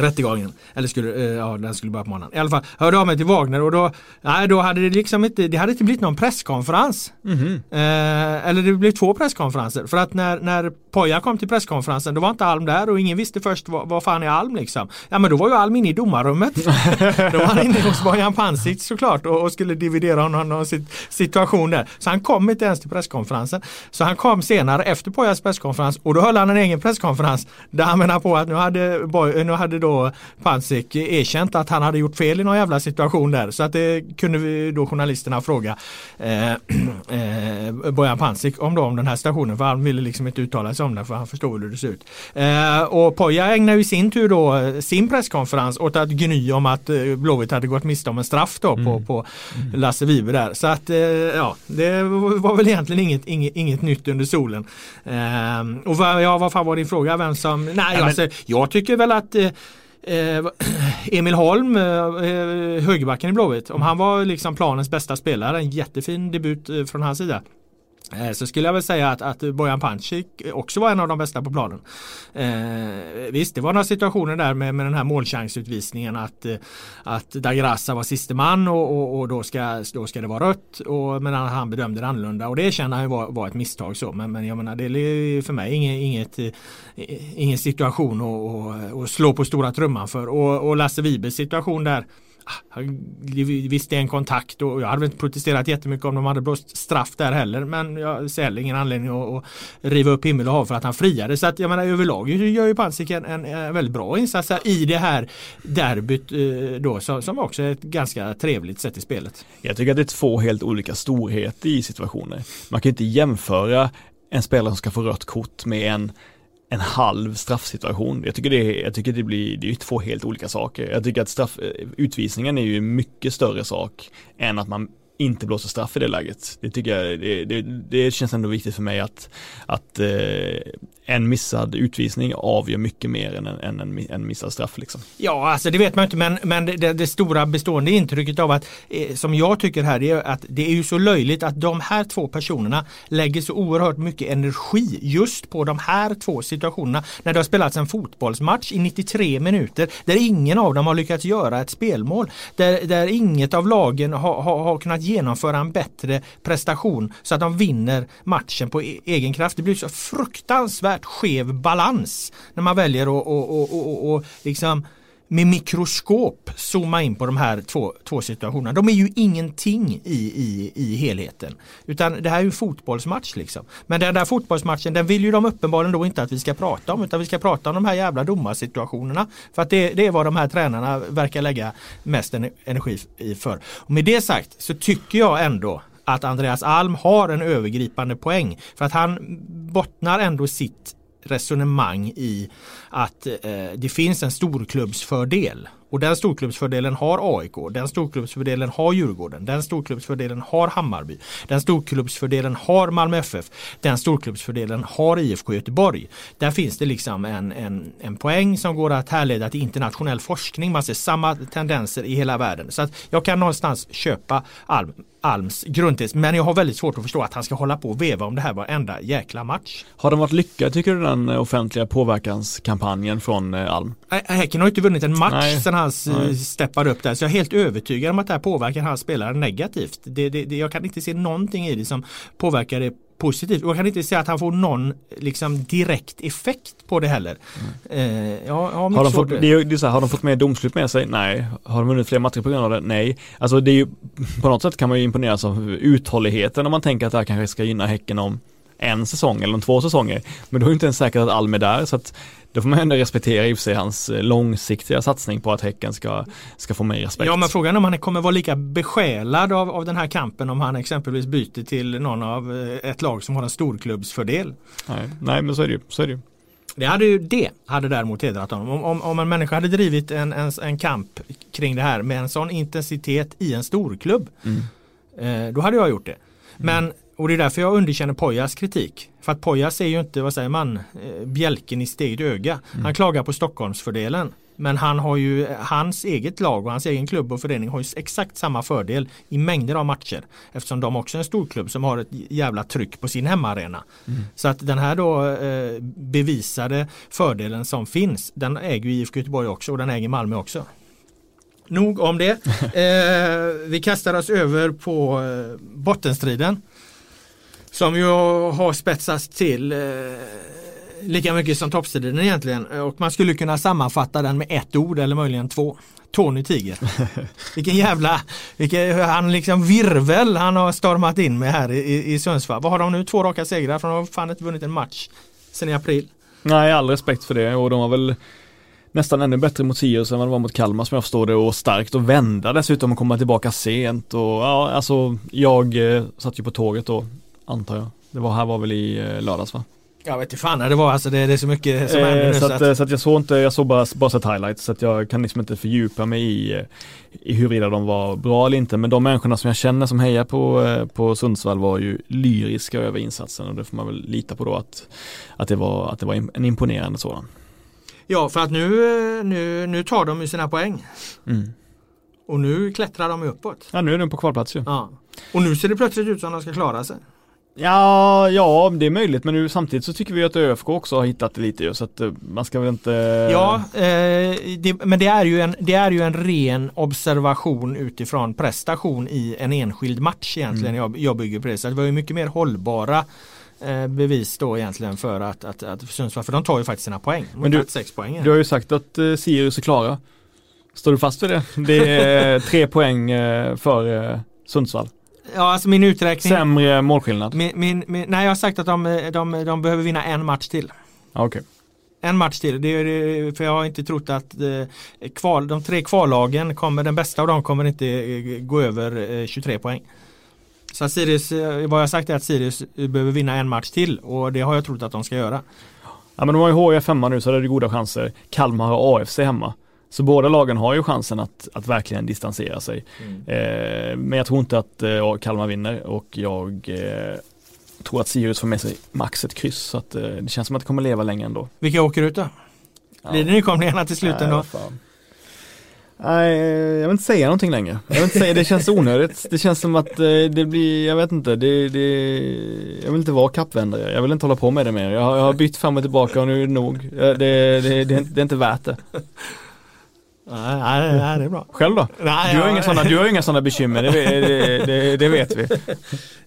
rättegången. Eller skulle, eh, ja den skulle börja på morgonen. I alla fall hörde av mig till Wagner och då, nej då hade det liksom inte, det hade inte blivit någon presskonferens. Mhm. Eh, eller det blev två presskonferenser. För att när, när Poja kom till presskonferensen då var inte Alm där och ingen visste först vad, vad fan är Alm liksom. Ja men då var ju Alm inne i domarrummet. då var han inne hos Bojan Pancic såklart och, och skulle dividera honom och sitt situation där. Så han kom inte ens till presskonferensen. Så han kom senare efter Pojas presskonferens och då höll han en egen presskonferens där han menar på att nu hade, Boy, nu hade då Pansik erkänt att han hade gjort fel i någon jävla situation där. Så att det kunde vi då journalisterna fråga eh, eh, Bojan Pansik om, då, om den här situationen för han ville liksom inte uttala sig om det för han förstod hur det ser ut. Eh, och Poja ägnar i sin tur då sin presskonferens åt att gny om att eh, Blåvitt hade gått miste om en straff då mm. på, på Lasse Vibe där. Så att eh, ja, det var väl egentligen inget, inget, inget nytt under solen. Eh, och vad, ja, vad fan var din fråga? Vem som, nej, ja, alltså, jag tycker väl att eh, Emil Holm, eh, eh, högerbacken i Blåvitt, om han var liksom planens bästa spelare, en jättefin debut eh, från hans sida. Eh, så skulle jag väl säga att, att Bojan Pancic också var en av de bästa på planen. Eh, visst, det var några situationer där med, med den här målchansutvisningen att, eh, att Dagrassa var siste man och, och, och, då, ska, då ska det vara rött. Och, men han bedömde det annorlunda och det känner han var, var ett misstag. Så. Men, men jag menar, det är för mig inget, inget, eh, ingen situation att slå på stora trumman för. Och, och Lasse Wibes situation där Visst det är en kontakt och jag hade inte protesterat jättemycket om de hade blåst straff där heller men jag ser heller ingen anledning att, att riva upp himmel och hav för att han friade. Så att jag menar överlag gör ju Pansik en, en, en, väldigt bra insats i det här derbyt eh, då som, som också är ett ganska trevligt sätt i spelet. Jag tycker att det är två helt olika storheter i situationer. Man kan inte jämföra en spelare som ska få rött kort med en en halv straffsituation. Jag tycker det, jag tycker det blir, det är ju två helt olika saker. Jag tycker att straff, eh, utvisningen är ju en mycket större sak än att man inte blåser straff i det läget. Det tycker jag, det, det, det känns ändå viktigt för mig att, att eh, en missad utvisning avgör mycket mer än en, än en, en missad straff. Liksom. Ja, alltså det vet man inte men, men det, det stora bestående intrycket av att eh, som jag tycker här är att det är ju så löjligt att de här två personerna lägger så oerhört mycket energi just på de här två situationerna när det har spelats en fotbollsmatch i 93 minuter där ingen av dem har lyckats göra ett spelmål. Där, där inget av lagen har, har, har kunnat genomföra en bättre prestation så att de vinner matchen på e egen kraft. Det blir så fruktansvärt skev balans när man väljer att och, och, och, och liksom med mikroskop zooma in på de här två, två situationerna. De är ju ingenting i, i, i helheten. Utan det här är ju en fotbollsmatch liksom. Men den där fotbollsmatchen den vill ju de uppenbarligen då inte att vi ska prata om utan vi ska prata om de här jävla domarsituationerna. För att det, det är vad de här tränarna verkar lägga mest energi i för. Och med det sagt så tycker jag ändå att Andreas Alm har en övergripande poäng. För att han bottnar ändå sitt resonemang i att eh, det finns en storklubbsfördel. Och den storklubbsfördelen har AIK, den storklubbsfördelen har Djurgården, den storklubbsfördelen har Hammarby, den storklubbsfördelen har Malmö FF, den storklubbsfördelen har IFK Göteborg. Där finns det liksom en, en, en poäng som går att härleda till internationell forskning. Man ser samma tendenser i hela världen. Så att jag kan någonstans köpa Alm, Alms grundtes. Men jag har väldigt svårt att förstå att han ska hålla på och veva om det här varenda jäkla match. Har den varit lyckad tycker du den offentliga påverkanskampanjen från eh, Alm? Häcken har inte vunnit en match Nej. sedan han eh, steppade upp där. Så jag är helt övertygad om att det här påverkar hans spelare negativt. Det, det, det, jag kan inte se någonting i det som påverkar det positivt. Och jag kan inte säga att han får någon liksom, direkt effekt på det heller. Mm. Eh, ja, har, de fått, det. är, det är så här, har de fått mer domslut med sig? Nej. Har de vunnit fler matcher på grund av det? Nej. Alltså det är ju, på något sätt kan man ju imponeras av uthålligheten om man tänker att det här kanske ska gynna Häcken om en säsong eller om två säsonger. Men då är det inte ens säkert att Alm är där så att då får man ändå respektera i och för sig hans eh, långsiktiga satsning på att Häcken ska, ska få mer respekt. Ja men frågan är om han kommer vara lika besjälad av, av den här kampen om han exempelvis byter till någon av eh, ett lag som har en storklubbsfördel. Nej, nej men så är det ju. Så är det ju. Det hade ju det hade däremot hedrat honom. Om, om, om en människa hade drivit en, en, en, kamp kring det här med en sån intensitet i en storklubb. Mm. Eh, då hade jag gjort det. Men och det är därför jag underkänner Pojas kritik. För att Pojas är ju inte, vad säger man, eh, bjälken i sitt eget öga. Mm. Han klagar på Stockholmsfördelen. Men han har ju hans eget lag och hans egen klubb och förening har ju exakt samma fördel i mängder av matcher. Eftersom de också är en stor klubb som har ett jävla tryck på sin hemmaarena. Mm. Så att den här då eh, bevisade fördelen som finns den äger ju IFK Göteborg också och den äger Malmö också. Nog om det. Eh, vi kastar oss över på eh, bottenstriden. Som ju har spetsats till eh, lika mycket som toppstriden egentligen. Och man skulle kunna sammanfatta den med ett ord eller möjligen två. Tony Tiger. Vilken jävla, vilken, han liksom virvel han har stormat in med här i, i Sundsvall. Vad har de nu? Två raka segrar för de har fan inte vunnit en match sen i april. Nej, all respekt för det och de har väl nästan ännu bättre mot Sirius än vad det var mot Kalmar som jag förstår det och starkt och vända dessutom och komma tillbaka sent och ja, alltså jag eh, satt ju på tåget då antar jag. Det var här var väl i eh, lördags va? Jag vet inte fan när det var, alltså det, det är så mycket som händer Eh, nu så, så att, att, eh, så att jag såg inte, jag såg bara, bara sett highlights så att jag kan liksom inte fördjupa mig i, eh, i huruvida de var bra eller inte. Men de människorna som jag känner som hejar på, på Sundsvall var ju lyriska över insatsen och det får man väl lita på då att, att, det, var, att det var en imponerande sådan. Ja, för att nu, nu, nu tar de ju sina poäng. Mm. Och nu klättrar de ju uppåt. Ja nu är de på kvalplats ju. Ja. Och nu ser det plötsligt ut som de ska klara sig. Ja, ja det är möjligt men nu samtidigt så tycker vi att ÖFK också har hittat det lite ju så att eh, man ska väl inte Ja, eh, det, men det är, ju en, det är ju en ren observation utifrån prestation i en enskild match egentligen. Jag, jag bygger på det. Så det var ju mycket mer hållbara eh, bevis då egentligen för att, att, att Sundsvall, för de tar ju faktiskt sina poäng. Men du- sex poäng. Du har ju sagt att eh, Sirius är klara. Står du fast vid det? Det är tre poäng eh, för eh, Sundsvall. Ja, alltså min uträkning. Sämre målskillnad. Min, min, min, nej, jag har sagt att de, de, de behöver vinna en match till. Okej. En match till, det är, för jag har inte trott att eh, kval, de tre kvallagen kommer, den bästa av dem kommer inte eh, gå över eh, 23 poäng. Så Sirius, eh, vad jag har sagt är att Sirius eh, behöver vinna en match till och det har jag trott att de ska göra. Ja men de har ju HIF hemma nu så det är goda chanser. Kalmar har AFC hemma. Så båda lagen har ju chansen att, att verkligen distansera sig. Eh, men jag tror inte att eh, Kalmar vinner och jag eh, tror att Sirius får med sig max ett kryss. Så att, eh, det känns som att det kommer leva länge ändå. Vilka åker ut då? Blir det nykomlingarna till slut ändå? Nej, jag vill inte säga någonting längre. Jag vill inte säga, det känns onödigt. Det känns som att eh, det blir, jag vet inte, det, det, jag vill inte vara kappvändare. Jag vill inte hålla på med det mer. Jag har, jag har bytt fram och tillbaka och nu är det nog. Eh, Det, det, det, det, det är inte värt det. Nej, nej, nej, det är bra. Själv då? Nej, Du har ja. inga sådana, du har inga sådana bekymmer, det, det, det, det vet vi.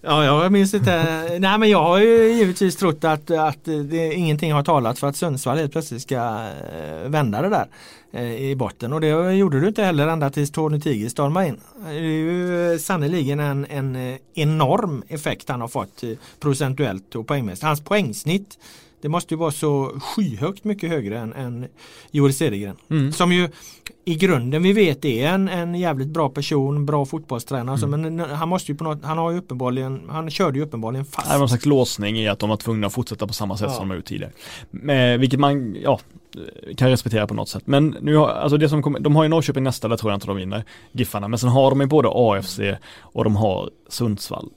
Ja, jag minns inte. Nej, men jag har ju givetvis trott att, att det, ingenting har talat för att Sundsvall helt plötsligt ska eh, vända det där eh, i botten. Och det gjorde du inte heller ända tills Tony Tiger stormade in. Det är ju sannerligen en, en eh, enorm effekt han har fått eh, procentuellt och poängmässigt. Hans poängsnitt det måste ju vara så skyhögt mycket högre än, än Joel Cedergren. Mm. Som ju i grunden vi vet är en, en jävligt bra person, bra fotbollstränare. Alltså, Mm. men han måste ju på något, han har ju uppenbarligen, han körde ju uppenbarligen fast. Det var någon slags låsning i att de var tvungna att fortsätta på samma sätt Ja. som de har gjort tidigare. Men, vilket man, ja, kan respektera på något sätt. Men nu har, alltså det som kommer, de har ju Norrköping nästa, där tror jag inte de vinner, Giffarna. Men sen har de ju både AFC och de har Sundsvall.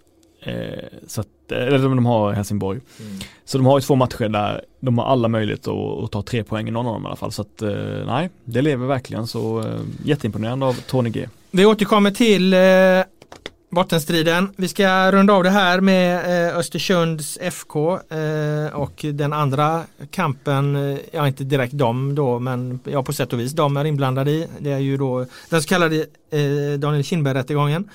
Eh, så att, eller de har Helsingborg. Mm. Så de har ju två matcher där de har alla möjligheter att, att ta tre poäng i någon av dem i alla fall. Så att eh, nej, det lever verkligen så eh, jätteimponerande av Tony G. Vi återkommer till eh, bottenstriden. Vi ska runda av det här med eh, Östersunds FK eh, och den andra kampen, ja inte direkt de då men ja på sätt och vis de är inblandade i. Det är ju då den så kallade eh, Daniel Kindberg-rättegången.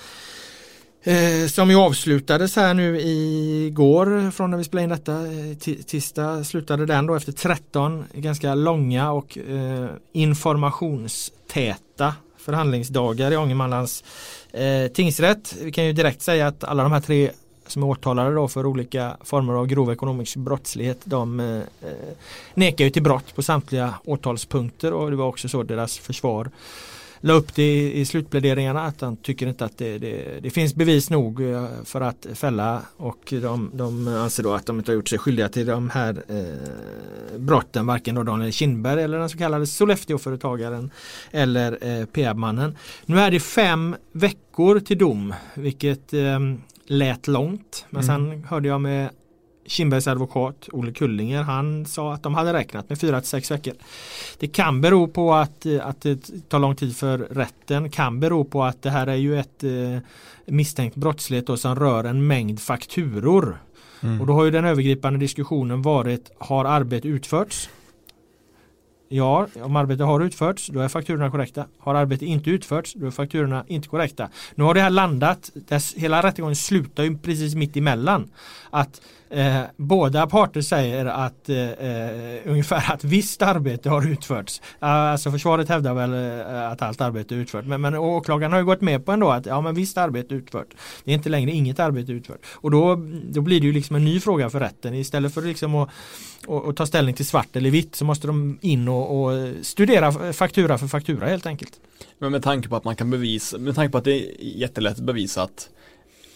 Eh, som ju avslutades här nu igår från när vi spelade in detta. Eh, tisdag slutade den då efter 13 ganska långa och eh, informationstäta förhandlingsdagar i Ångermanlands eh, tingsrätt. Vi kan ju direkt säga att alla de här tre som är åtalade då för olika former av grov ekonomisk brottslighet de eh, eh, nekar ju till brott på samtliga åtalspunkter och det var också så deras försvar la upp det i, i slutpläderingarna att han tycker inte att det, det, det finns bevis nog eh, för att fälla och de, de anser då att de inte har gjort sig skyldiga till de här eh, brotten varken då Daniel Kindberg eller den så kallade Sollefteåföretagaren eller eh, PR-mannen. Nu är det fem veckor till dom vilket eh, lät långt men sen hörde jag med Kindbergs advokat Olle Kullinger han sa att de hade räknat med 4 till 6 veckor. Det kan bero på att, att det tar lång tid för rätten, kan bero på att det här är ju ett eh, misstänkt brottslighet då som rör en mängd fakturor. Och då har ju den övergripande diskussionen varit har arbete utförts? Ja, om arbete har utförts då är fakturorna korrekta. Har arbete inte utförts då är fakturorna inte korrekta. Nu har det här landat, hela rättegången slutar ju precis mitt emellan. Att eh, båda parter säger att eh, eh, ungefär att visst arbete har utförts. Alltså försvaret hävdar väl eh, att allt arbete är utfört. Men, men åklagaren har ju gått med på ändå att ja men visst arbete är utfört. Det är inte längre inget arbete utfört. Och då, då blir det ju liksom en ny fråga för rätten. Istället för liksom att och, och ta ställning till svart eller vitt så måste de in och och, och studera faktura för faktura helt enkelt. Men med tanke på att man kan bevisa, med tanke på att det är jättelätt att bevisa att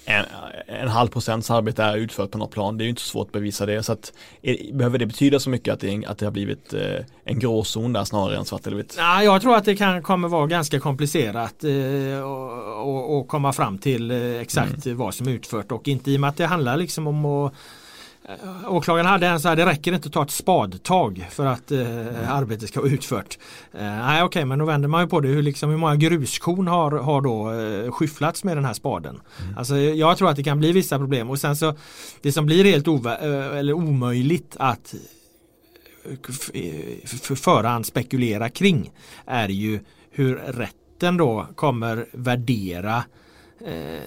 en, en halv procents arbete är utfört på något plan. Det är ju inte så svårt att bevisa det. Så att, är, behöver det betyda så mycket att det, att det har blivit eh, en gråzon där snarare än svart eller vitt? Ja, jag tror att det kan, kommer vara ganska komplicerat eh, och, och, komma fram till eh, exakt mm. vad som är utfört och inte i och med att det handlar liksom om att åklagaren hade en så här, det räcker inte att ta ett spadtag för att eh, mm. arbetet ska vara utfört. Eh, nej okej, okay, men då vänder man ju på det. Hur, liksom, hur många gruskorn har, har då eh, skyfflats med den här spaden? Mm. Alltså, jag tror att det kan bli vissa problem och sen så det som blir helt eh, eller omöjligt att för förhand spekulera kring är ju hur rätten då kommer värdera eh, Eh,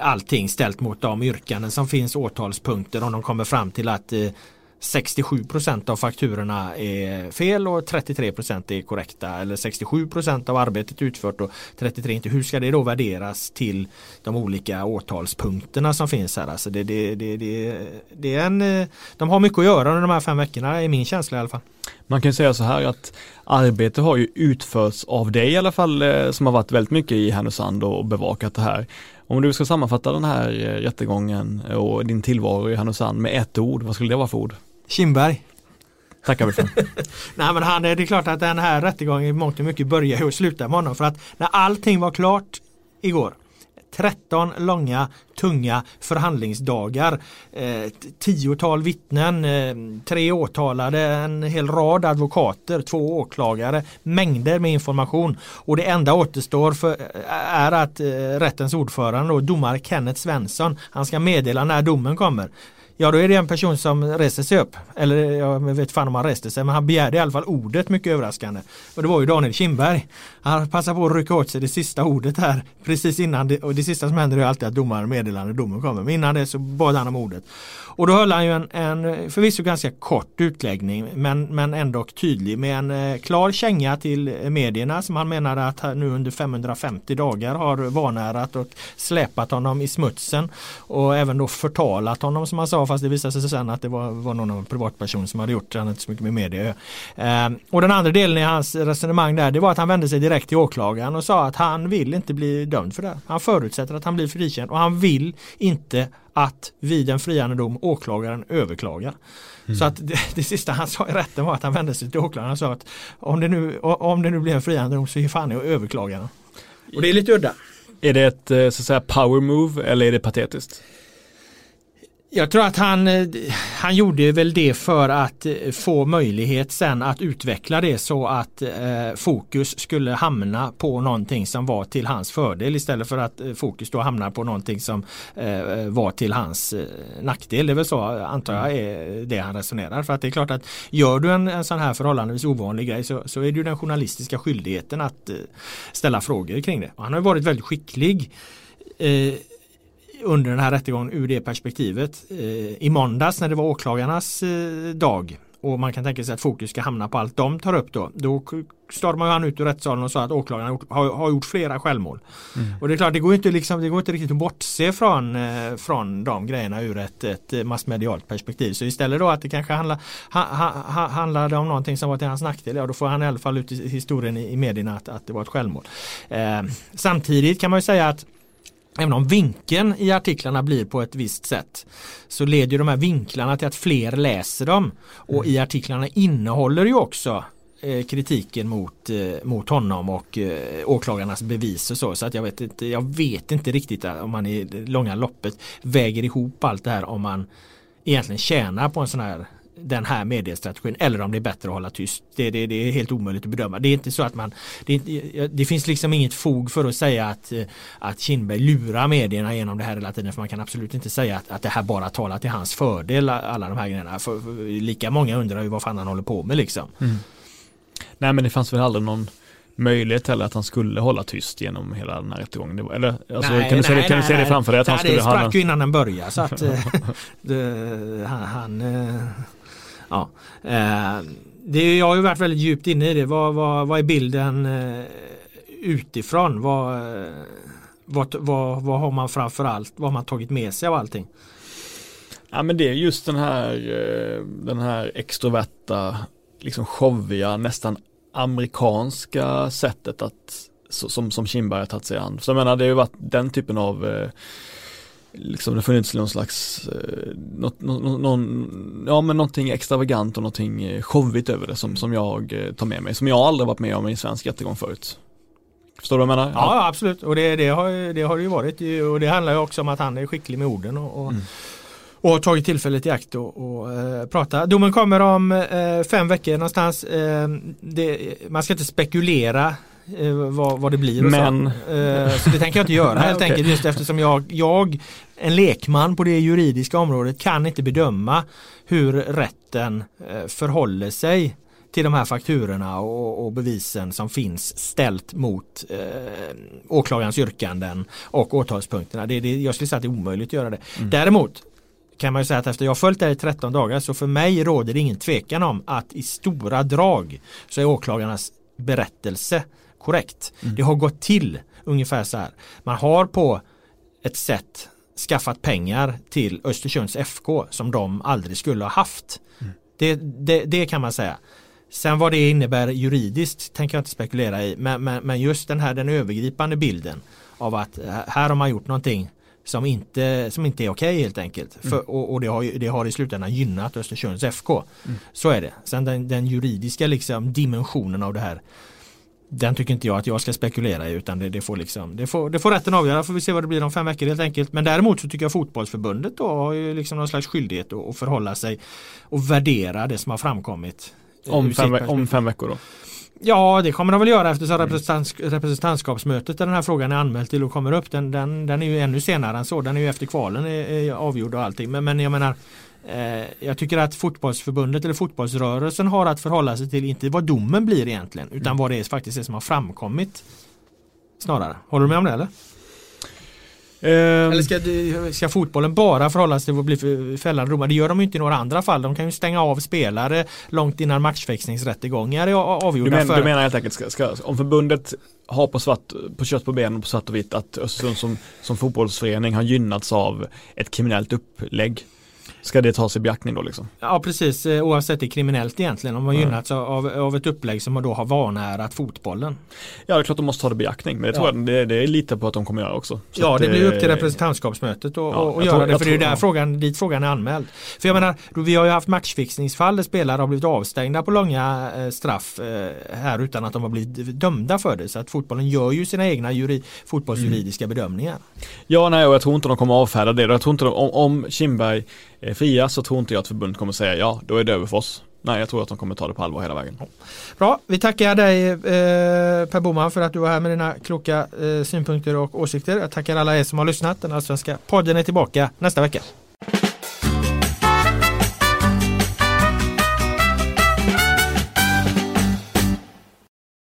allting ställt mot de yrkanden som finns åtalspunkter om de kommer fram till att eh, 67% av fakturorna är fel och 33% är korrekta eller 67% av arbetet utfört och 33 inte. Hur ska det då värderas till de olika åtalspunkterna som finns här? Alltså det, det, det, det, det är en, eh, de har mycket att göra under de här fem veckorna är min känsla i alla fall. Man kan säga så här att arbete har ju utförts av dig i alla fall eh, som har varit väldigt mycket i Härnösand och bevakat det här. Om du ska sammanfatta den här eh, rättegången och din tillvaro i Härnösand med ett ord, vad skulle det vara för ord? Kindberg. Tackar vi för. Nej men han, det är klart att den här rättegången i mångt och mycket börjar och slutar med honom för att när allting var klart igår 13 långa tunga förhandlingsdagar. Eh, tiotal vittnen, eh, tre åtalade, en hel rad advokater, två åklagare, mängder med information. Och det enda återstår för, eh, är att eh, rättens ordförande, domare Kenneth Svensson, han ska meddela när domen kommer. Ja då är det en person som reser sig upp. Eller jag vet fan om han reste sig men han begärde i alla fall ordet mycket överraskande. Och det var ju Daniel Kindberg. Han passar på att rycka åt sig det sista ordet här precis innan det, och det sista som händer är alltid att domaren meddelar när domen kommer. Men innan det så bad han om ordet. Och då höll han ju en, en förvisso ganska kort utläggning men, men ändå tydlig med en eh, klar känga till medierna som han menade att nu under 550 dagar har vanärat och släpat honom i smutsen och även då förtalat honom som han sa fast det visade sig sen att det var, var någon privatperson som hade gjort det. Han hade inte så mycket med media eh, Och den andra delen i hans resonemang där det var att han vände sig direkt till åklagaren och sa att han vill inte bli dömd för det. Han förutsätter att han blir frikänd och han vill inte att vid en friande dom åklagaren överklagar. Mm. Så att det, det, sista han sa i rätten var att han vände sig till åklagaren och sa att om det nu, om det nu blir en friande dom så är fan jag överklagar. Och det är lite udda. Är det ett eh, så att säga power move eller är det patetiskt? Jag tror att han, eh, han gjorde väl det för att eh, få möjlighet sen att utveckla det så att eh, fokus skulle hamna på någonting som var till hans fördel istället för att fokus då hamnar på någonting som eh, var till hans eh, nackdel. Det är väl så antar jag är det han resonerar. För att det är klart att gör du en, en sån här förhållandevis ovanlig grej så, så är det ju den journalistiska skyldigheten att ställa frågor kring det. Och han har varit väldigt skicklig under den här rättegången ur det perspektivet. Eh, I måndags när det var åklagarnas eh, dag och man kan tänka sig att fokus ska hamna på allt de tar upp då. Då stormar han ut ur rättssalen och sa att åklagaren har, har gjort flera självmål. Mm. Och det är klart, det går inte, liksom, det går inte riktigt att bortse från, eh, från de grejerna ur ett, ett massmedialt perspektiv. Så istället då att det kanske handlar, ha, ha, handlade om någonting som var till hans nackdel, ja då får han i alla fall ut i historien i, i medierna att, att det var ett självmål. Eh, samtidigt kan man ju säga att Även om vinkeln i artiklarna blir på ett visst sätt så leder de här vinklarna till att fler läser dem. Och i artiklarna innehåller ju också eh, kritiken mot, eh, mot honom och eh, åklagarnas bevis och så. Så att jag vet inte, jag vet inte riktigt om man i det långa loppet väger ihop allt det här om man egentligen tjänar på en sån här den här mediestrategin eller om det är bättre att hålla tyst. Det, det, det är helt omöjligt att bedöma. Det är inte så att man det, det, finns liksom inget fog för att säga att, att Kindberg lurar medierna genom det här hela tiden för man kan absolut inte säga att, att det här bara talar till hans fördel alla de här grejerna. För, för lika många undrar ju vad fan han håller på med liksom. Mm. Nej men det fanns väl aldrig någon möjlighet heller att han skulle hålla tyst genom hela den här rättegången. Eller, alltså, nej, kan du, se, nej, kan du se det framför dig? Att nej, han skulle, det sprack ju innan den började. Så att, eh, det, han, han eh, Ja. Eh, det, jag har ju varit väldigt djupt inne i det. Vad, vad, vad är bilden eh, utifrån? Vad, eh, vad, vad, vad har man framförallt vad har man tagit med sig av allting? Ja men det är just den här, den här extroverta liksom showiga, nästan amerikanska sättet att som, som Kindberg har tagit sig an. Så jag menar det har ju varit den typen av eh, liksom det funnits någon slags, eh, något, någon, någon, ja men någonting extravagant och någonting eh, showigt över det som, som jag eh, tar med mig, som jag aldrig varit med om i en svensk rättegång förut. Förstår du vad jag menar? Ja, ja absolut och det, det, har, det har det ju varit och det handlar ju också om att han är skicklig med orden och, och mm och har tagit tillfället i akt och, och eh, prata. Domen kommer om eh, fem veckor någonstans. Det, man ska inte spekulera eh, vad, vad det blir. Men... Så. Eh, så. det tänker jag inte göra helt okay. enkelt just eftersom jag, jag, en lekman på det juridiska området kan inte bedöma hur rätten eh, förhåller sig till de här fakturorna och, och, bevisen som finns ställt mot eh, åklagarens yrkanden och åtalspunkterna. Det, det, jag skulle säga att det är omöjligt att göra det. Mm. Däremot kan man ju säga att efter jag följt det här i 13 dagar så för mig råder det ingen tvekan om att i stora drag så är åklagarnas berättelse korrekt. Mm. Det har gått till ungefär så här. Man har på ett sätt skaffat pengar till Östersunds FK som de aldrig skulle ha haft. Mm. Det, det, det, kan man säga. Sen vad det innebär juridiskt tänker jag inte spekulera i men, men, men just den här den övergripande bilden av att här har man gjort någonting som inte, som inte är okej helt enkelt. Mm. För, och, och det, har, det har i slutändan gynnat Östersunds FK. Mm. Så är det. Sen den, den, juridiska liksom dimensionen av det här den tycker inte jag att jag ska spekulera i utan det, det, får, liksom, det, får, det får rätten avgöra. Får vi se vad det blir om fem veckor helt enkelt. Men däremot så tycker jag fotbollsförbundet då har ju liksom någon slags skyldighet att, att förhålla sig och värdera det som har framkommit. Om fem, om fem veckor då? Ja, det kommer de väl göra eftersom mm. representants, representantskapsmötet där den här frågan är anmäld till och kommer upp. Den, den, den är ju ännu senare än så. Den är ju efter kvalen är, är avgjord och allting. Men, men jag menar eh, jag tycker att fotbollsförbundet eller fotbollsrörelsen har att förhålla sig till inte vad domen blir egentligen utan mm. vad det är faktiskt är som har framkommit. Snarare. Håller du med om det eller? Ehm. Eller ska, ska, fotbollen bara förhålla sig till att bli fällande domar? Det gör de inte i några andra fall. De kan ju stänga av spelare långt innan matchfixningsrättegångar är avgjorda. Du, men, för... du menar helt enkelt, ska, ska, om förbundet har på, svart, på kött på benen på svart och vitt att Östersund som, som fotbollsförening har gynnats av ett kriminellt upplägg Ska det tas i beaktning då liksom? Ja precis eh, oavsett det är kriminellt egentligen. Om man mm. gynnats av, av ett upplägg som då har vanärat fotbollen. Ja det är klart de måste ta det i beaktning men det tror ja. jag det, det är lite på att de kommer göra också. Så ja det blir upp till representantskapsmötet att ja, och göra tror, det för det är där ja. frågan, dit frågan är anmäld. För jag menar vi har ju haft matchfixningsfall där spelare har blivit avstängda på långa eh, straff eh, här utan att de har blivit dömda för det. Så att fotbollen gör ju sina egna juri, fotbollsjuridiska mm. bedömningar. Ja nej och jag tror inte de kommer avfärda det. Jag tror inte de, om, om Kindberg Eh, fria så tror inte jag att förbundet kommer säga ja, då är det över för oss. Nej, jag tror att de kommer ta det på allvar hela vägen. Bra, vi tackar dig eh, Per Boman för att du var här med dina kloka eh, synpunkter och åsikter. Jag tackar alla er som har lyssnat. Den allsvenska podden är tillbaka nästa vecka.